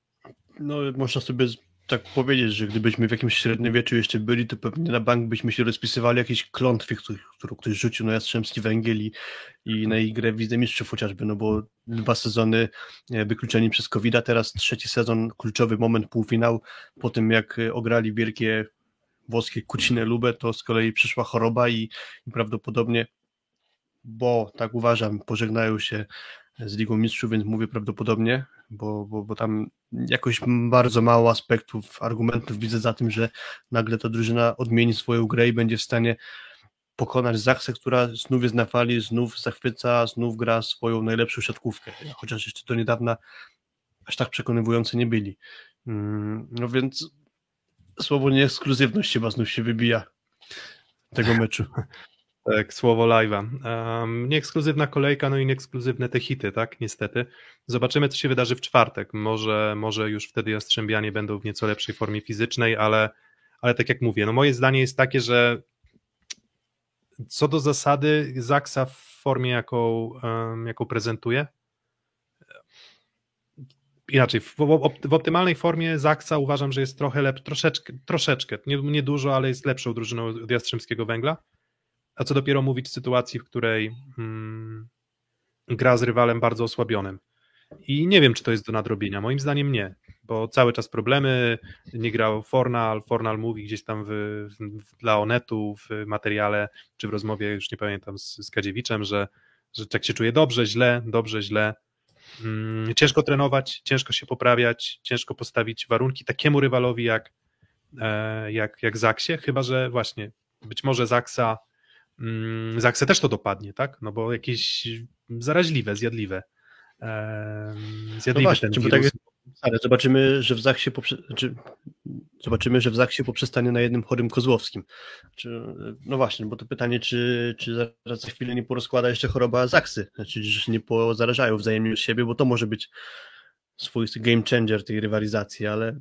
No, można sobie tak powiedzieć, że gdybyśmy w jakimś średniowieczu jeszcze byli, to pewnie na bank byśmy się rozpisywali jakieś klątwy, któ- którą ktoś rzucił na Jastrzębski Węgiel i, i na ich grę w Lidze Mistrzów chociażby, no bo dwa sezony e, wykluczeni przez covid teraz trzeci sezon, kluczowy moment, półfinał, po tym jak e, ograli wielkie włoskie Kucinę Lubę, to z kolei przyszła choroba i, i prawdopodobnie, bo tak uważam, pożegnają się z Ligą Mistrzów, więc mówię prawdopodobnie, bo, bo, bo tam jakoś bardzo mało aspektów, argumentów widzę za tym, że nagle ta drużyna odmieni swoją grę i będzie w stanie pokonać Zachsę, która znów jest na fali, znów zachwyca, znów gra swoją najlepszą siatkówkę, chociaż jeszcze do niedawna aż tak przekonywujący nie byli. Mm, No więc słowo nieekskluzywność chyba znów się wybija tego meczu. Tak, słowo live'a. Um, nieekskluzywna kolejka, no i nieekskluzywne te hity, tak, niestety. Zobaczymy, co się wydarzy w czwartek. Może, może już wtedy Jastrzębianie będą w nieco lepszej formie fizycznej, ale, ale tak jak mówię, no moje zdanie jest takie, że co do zasady Zaksa w formie, jaką, um, jaką prezentuje, inaczej, w, w, optymalnej formie Zaksa uważam, że jest trochę lepszy, troszeczkę, troszeczkę, nie, nie dużo, ale jest lepszą drużyną od Jastrzębskiego Węgla. A co dopiero mówić w sytuacji, w której mm, gra z rywalem bardzo osłabionym. I nie wiem, czy to jest do nadrobienia. Moim zdaniem nie, bo cały czas problemy. Nie grał Fornal. Fornal mówi gdzieś tam w, w, dla Onetu w materiale, czy w rozmowie, już nie pamiętam, z, z Kadziewiczem, że, że tak się czuje dobrze, źle, dobrze, źle. Mm, ciężko trenować, ciężko się poprawiać, ciężko postawić warunki takiemu rywalowi jak, e, jak, jak Zaksie, chyba że właśnie być może Zaksa mm, Zaksę też to dopadnie, tak? No bo jakieś zaraźliwe, zjadliwe. Em, No właśnie, ten wirus. tak jest, ale zobaczymy, że w Zachsie poprze, czy, zobaczymy, że w Zachsie poprzestanie na jednym chorym Kozłowskim. No właśnie, bo to pytanie, czy, czy zaraz za chwilę nie porozkłada jeszcze choroba Zachsy, znaczy, że się nie pozarażają wzajemnie siebie, bo to może być swoisty game changer tej rywalizacji, ale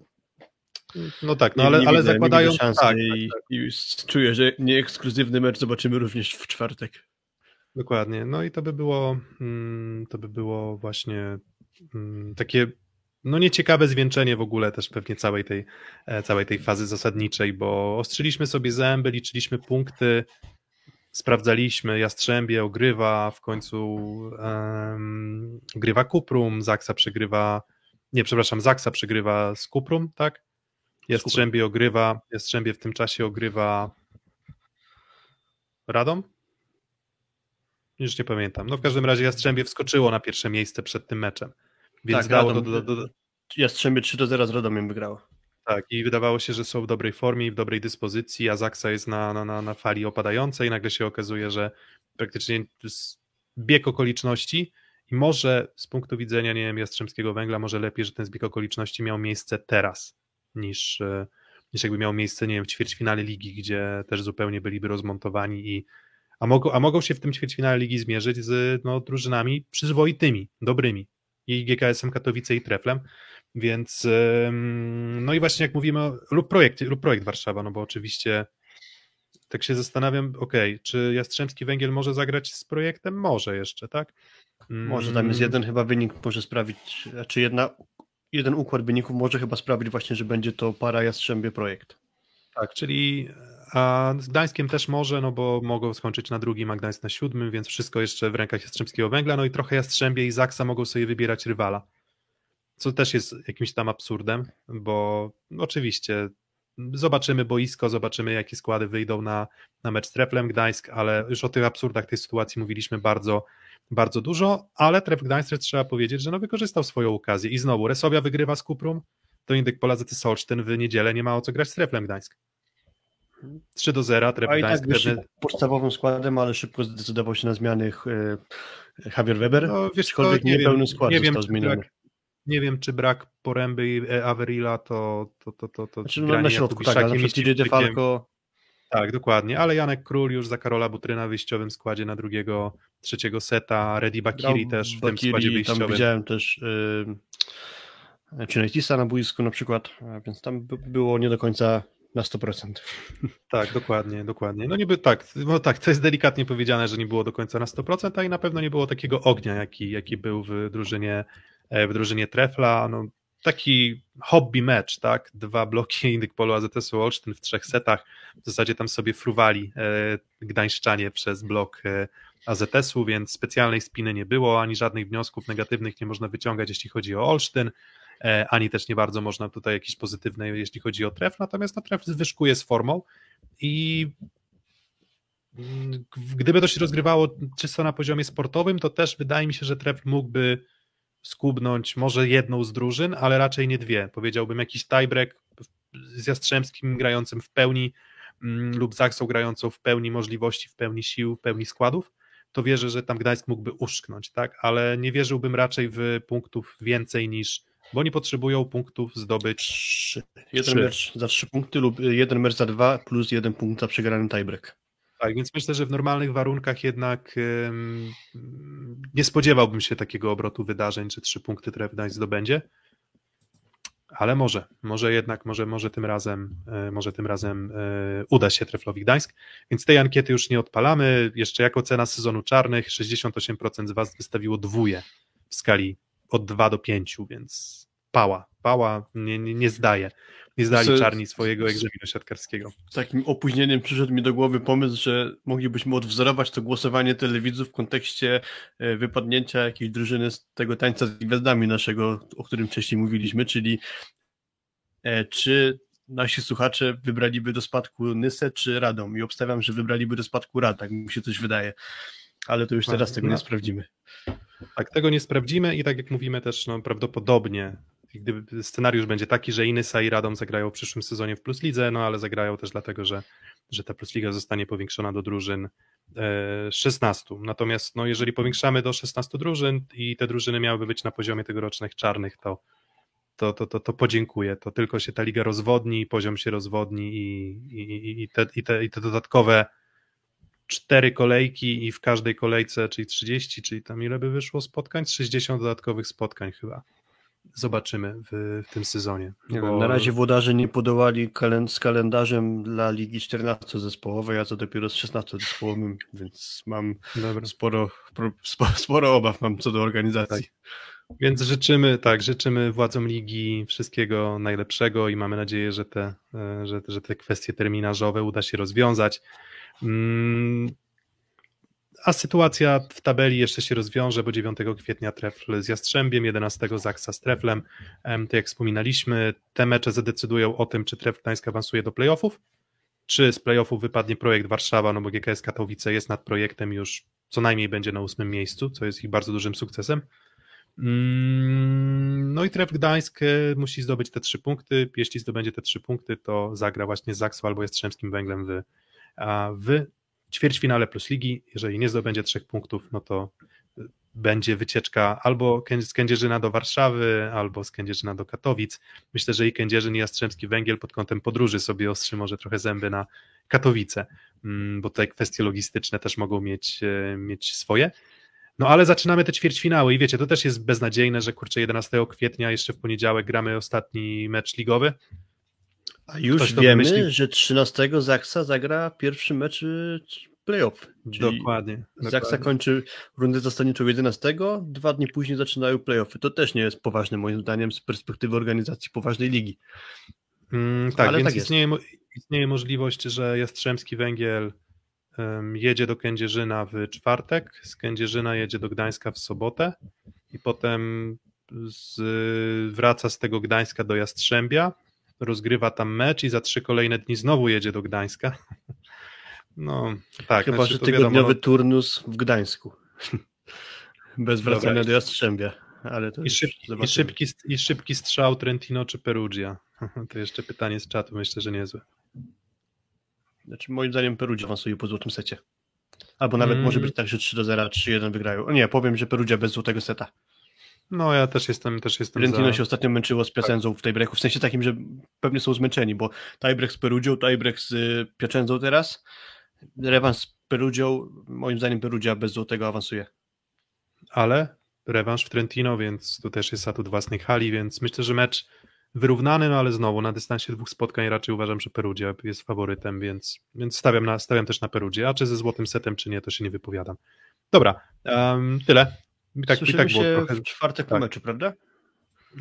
No tak, no nie, ale, nie ale zakładają. widzę szansy tak, i, i czuję, że nieekskluzywny mecz zobaczymy również w czwartek. Dokładnie. No i to by było, mm, to by było właśnie mm, takie, no nieciekawe zwieńczenie w ogóle też pewnie całej tej, e, całej tej fazy zasadniczej, bo ostrzyliśmy sobie zęby, liczyliśmy punkty, sprawdzaliśmy, Jastrzębie ogrywa, w końcu um, grywa Kuprum, Zaksa przegrywa, nie, przepraszam, Zaksa przegrywa z Kuprum, tak? Jastrzębie ogrywa, Jastrzębie w tym czasie ogrywa Radom? Już nie pamiętam. No w każdym razie Jastrzębie wskoczyło na pierwsze miejsce przed tym meczem. Więc Tak, dało Radom- do, do, do, Jastrzębie 3 do 0 z Radomiem wygrało. tak, i wydawało się, że są w dobrej formie i w dobrej dyspozycji, a Zaksa jest na, na, na, na fali opadającej i nagle się okazuje, że praktycznie bieg okoliczności i może z punktu widzenia, nie wiem, Jastrzębskiego Węgla, może lepiej, że ten zbieg okoliczności miał miejsce teraz, niż, e, niż jakby miał miejsce, nie wiem, w ćwierćfinale ligi, gdzie też zupełnie byliby rozmontowani i a mogą, a mogą się w tym ćwierćfinale ligi zmierzyć z no, drużynami przyzwoitymi, dobrymi i GKS-em Katowice i Treflem, więc no i właśnie jak mówimy, o- lub projekt, lub projekt Warszawa, no bo oczywiście tak się zastanawiam, okej, czy Jastrzębski Węgiel może zagrać z projektem? Może jeszcze, tak? Mm, Może tam jest jeden chyba wynik, może sprawić, znaczy jedna, jeden układ wyników może chyba sprawić właśnie, że będzie to para Jastrzębie projekt. Tak, czyli a z Gdańskiem też może, no bo mogą skończyć na drugim, a Gdańsk na siódmym, więc wszystko jeszcze w rękach Jastrzębskiego Węgla, no i trochę Jastrzębie i Zaksa mogą sobie wybierać rywala, co też jest jakimś tam absurdem, bo oczywiście zobaczymy boisko, zobaczymy jakie składy wyjdą na, na mecz z Treflem Gdańsk, ale już o tych absurdach tej sytuacji mówiliśmy bardzo, bardzo dużo, ale Tref Gdańsk trzeba powiedzieć, że no wykorzystał swoją okazję i znowu Resowia wygrywa z Kuprum, to Indyk Pola ZT Solsztyn w niedzielę nie ma o co grać z Treflem Gdańsk. 3 do 0, Tref i Gdańsk tak pewnie- podstawowym składem, ale szybko zdecydował się na zmiany e, Javier Weber, No, wiesz aczkolwiek nie niepełny wiem, skład nie został czy zmieniony. brak, nie wiem, czy brak Poręby i e, Averilla to, to, to, to, to Znaczy, no, na środku, tak, na przykład. DeFalco Tak, dokładnie, ale Janek Król już za Karola Butryna w wyjściowym składzie na drugiego, trzeciego seta, Reddy Bakiri grał też w tym Bakiri, składzie tam wyjściowym. widziałem też yy, Chinatisa na boisku na przykład, więc tam by, było nie do końca na 100%. Tak, dokładnie, dokładnie. No niby tak, no tak, to jest delikatnie powiedziane, że nie było do końca na 100%, a i na pewno nie było takiego ognia, jaki, jaki był w drużynie, e, w drużynie Trefla. No, taki hobby mecz, tak? Dwa bloki Indyk Polo AZS-u Olsztyn w trzech setach. W zasadzie tam sobie fruwali e, gdańszczanie przez blok e, AZS-u, więc specjalnej spiny nie było, ani żadnych wniosków negatywnych nie można wyciągać, jeśli chodzi o Olsztyn. E, ani też nie bardzo można tutaj jakieś pozytywne, jeśli chodzi o tref, natomiast no, tref wyszkuje z formą i gdyby to się rozgrywało czysto na poziomie sportowym, to też wydaje mi się, że tref mógłby skubnąć może jedną z drużyn, ale raczej nie dwie. Powiedziałbym jakiś tiebreak z Jastrzębskim grającym w pełni mm, lub Zaksą grającą w pełni możliwości, w pełni sił, w pełni składów, to wierzę, że tam Gdańsk mógłby uszknąć, tak? Ale nie wierzyłbym raczej w punktów więcej niż bo oni potrzebują punktów zdobyć. Trzy. Jeden Trzy. mecz za trzy punkty lub jeden mecz za dwa plus jeden punkt za przegrany tiebreak. Tak, więc myślę, że w normalnych warunkach jednak nie spodziewałbym się takiego obrotu wydarzeń, czy trzy punkty Tref Gdańsk zdobędzie. Ale może, może jednak, może, może tym razem, e, może tym razem e, uda się Treflowi Gdańsk. Więc tej ankiety już nie odpalamy. Jeszcze jako cena sezonu czarnych 68% z Was wystawiło dwóje w skali od 2 do 5, więc pała, pała nie, nie, nie zdaje. Nie zdali Co- czarni swojego egzaminu siatkarskiego. Z takim opóźnieniem przyszedł mi do głowy pomysł, że moglibyśmy odwzorować to głosowanie telewidzów w kontekście e, wypadnięcia jakiejś drużyny z tego tańca z gwiazdami naszego, o którym wcześniej mówiliśmy, czyli e, czy nasi słuchacze wybraliby do spadku Nysę czy Radom i obstawiam, że wybraliby do spadku Rad, tak mi się coś wydaje. Ale to już A, teraz tego no. nie sprawdzimy. Tak, tego nie sprawdzimy i tak jak mówimy też, no prawdopodobnie gdyby scenariusz będzie taki, że Inysa i Radom zagrają w przyszłym sezonie w Plus Lidze, no ale zagrają też dlatego, że, że ta Plus Liga zostanie powiększona do drużyn e, 16. Natomiast no, jeżeli powiększamy do 16 drużyn i te drużyny miałyby być na poziomie tegorocznych czarnych, to to, to, to, to podziękuję. To tylko się ta liga rozwodni, poziom się rozwodni i, i, i, te, i, te, i te dodatkowe cztery kolejki i w każdej kolejce, czyli 30, czyli tam ile by wyszło spotkań? 60 dodatkowych spotkań chyba. Zobaczymy w, w tym sezonie. Nie bo- wiem, na razie włodarze nie podołali kalen- z kalendarzem dla Ligi 14-zespołowej, a co dopiero z 16-zespołowym, więc mam Dobra. sporo, pro- spo- sporo obaw mam co do organizacji. Więc życzymy, tak, życzymy władzom ligi wszystkiego najlepszego i mamy nadzieję, że te, e, że, że te kwestie terminarzowe uda się rozwiązać. Mm, A sytuacja w tabeli jeszcze się rozwiąże, bo 9 kwietnia Trefl z Jastrzębiem, 11 Zaksa z Treflem. Em, Tak jak wspominaliśmy, te mecze zadecydują o tym, czy Trefl Gdańsk awansuje do playoffów, czy z playoffów wypadnie projekt Warszawa, no bo GKS Katowice jest nad projektem już co najmniej będzie na ósmym miejscu, co jest ich bardzo dużym sukcesem. Mm, No i Tref Gdańsk e, musi zdobyć te trzy punkty. Jeśli zdobędzie te trzy punkty, to zagra właśnie z Zaksą albo Jastrzębskim Węglem w, w ćwierćfinale plus ligi. Jeżeli nie zdobędzie trzech punktów, no to e, będzie wycieczka albo z Kędzierzyna do Warszawy, albo z Kędzierzyna do Katowic. Myślę, że i Kędzierzyn, i Jastrzębski Węgiel pod kątem podróży sobie ostrzy może trochę zęby na Katowice, mm, bo tutaj kwestie logistyczne też mogą mieć, e, mieć swoje. No ale zaczynamy te ćwierćfinały i wiecie, to też jest beznadziejne, że kurczę 11 kwietnia jeszcze w poniedziałek gramy ostatni mecz ligowy. A już wiemy, wymyślił. że 13 Zaksa zagra pierwszy mecz y, playoff. Dokładnie. Zaksa dokładnie. kończy rundę zasadniczą 11, dwa dni później zaczynają playoffy. To też nie jest poważne moim zdaniem z perspektywy organizacji poważnej ligi. Mm, tak, Ale więc tak istnieje, istnieje możliwość, że Jastrzębski Węgiel em, jedzie do Kędzierzyna w czwartek, z Kędzierzyna jedzie do Gdańska w sobotę i potem z, wraca z tego Gdańska do Jastrzębia rozgrywa tam mecz i za trzy kolejne dni znowu jedzie do Gdańska. No, tak. Chyba, znaczy, że tygodniowy wiadomo, no, turnus w Gdańsku. Bez wracania Dobra. do Jastrzębia. Ale to I szybki, i, szybki, I szybki strzał Trentino czy Perugia. To jeszcze pytanie z czatu, myślę, że niezłe. Znaczy, moim zdaniem Perugia awansuje po złotym secie. Albo nawet Mm. może być tak, że 3 do 0, 3-1 wygrają. O nie, powiem, że Perugia bez złotego seta. No ja też jestem, też jestem Trentino za... się ostatnio męczyło z Piacenzą w tiebreaku, w sensie takim, że pewnie są zmęczeni, bo tiebreak z Perugią, tiebreak z y, Piacenzą teraz, rewans z Perugią, moim zdaniem Perugia bez złotego awansuje. ale rewanż w Trentino, więc tu też jest atut własnej hali, więc myślę, że mecz wyrównany, no ale znowu na dystansie dwóch spotkań raczej uważam, że Perugia jest faworytem, więc, więc stawiam, na, stawiam też na Perugię, a czy ze złotym setem, czy nie, to się nie wypowiadam. Dobra, em, tyle. Tak, Słyszymy tak było się trochę, w czwartek po tak. meczu, prawda?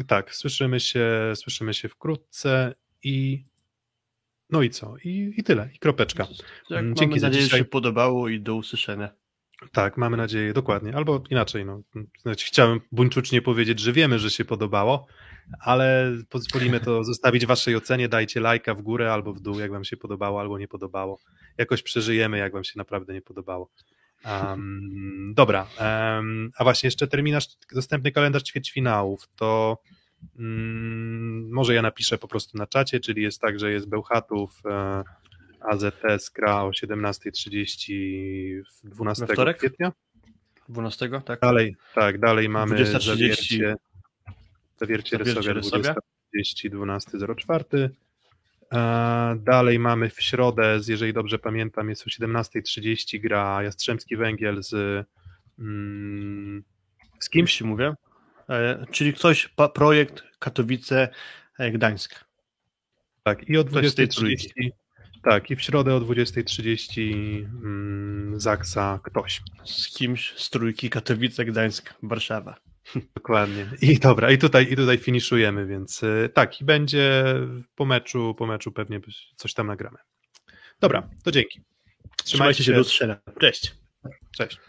tak, słyszymy się, słyszymy się wkrótce i no i co? I, i tyle, i kropeczka. Tak, mamy dzięki za nadzieję, że dzisiaj. się podobało i do usłyszenia. Tak, mamy nadzieję, dokładnie. Albo inaczej, no. Znaczy, chciałem buńczucznie powiedzieć, że wiemy, że się podobało, ale pozwolimy to zostawić waszej ocenie. Dajcie lajka w górę albo w dół, jak wam się podobało, albo nie podobało. Jakoś przeżyjemy, jak wam się naprawdę nie podobało. Um, dobra, um, a właśnie jeszcze terminarz, dostępny kalendarz ćwierćfinałów, to mm, może ja napiszę po prostu na czacie, czyli jest tak, że jest Bełchatów, e, AZS gra o 17.30 w 12 We wtorek? kwietnia. 12, tak? Dalej, tak, dalej mamy 20.30. zawiercie, zawiercie Zawiercie Resowia. 20.30, 12.04. Dalej mamy w środę, jeżeli dobrze pamiętam, jest o 17.30 gra Jastrzębski Węgiel z, mm, z Kimś mówię. E, czyli ktoś, projekt Katowice, e, Gdańsk. Tak, i o Ktoś z tej 20.30. Tak, i w środę o 20.30 mm, Zaksa ktoś. Z kimś z trójki Katowice, Gdańsk, Warszawa. Dokładnie. I dobra, i tutaj, i tutaj finiszujemy, więc y, tak, i będzie po meczu, po meczu pewnie coś tam nagramy. Dobra, to dzięki. Trzymajcie się do usłyszenia. Cześć. Cześć.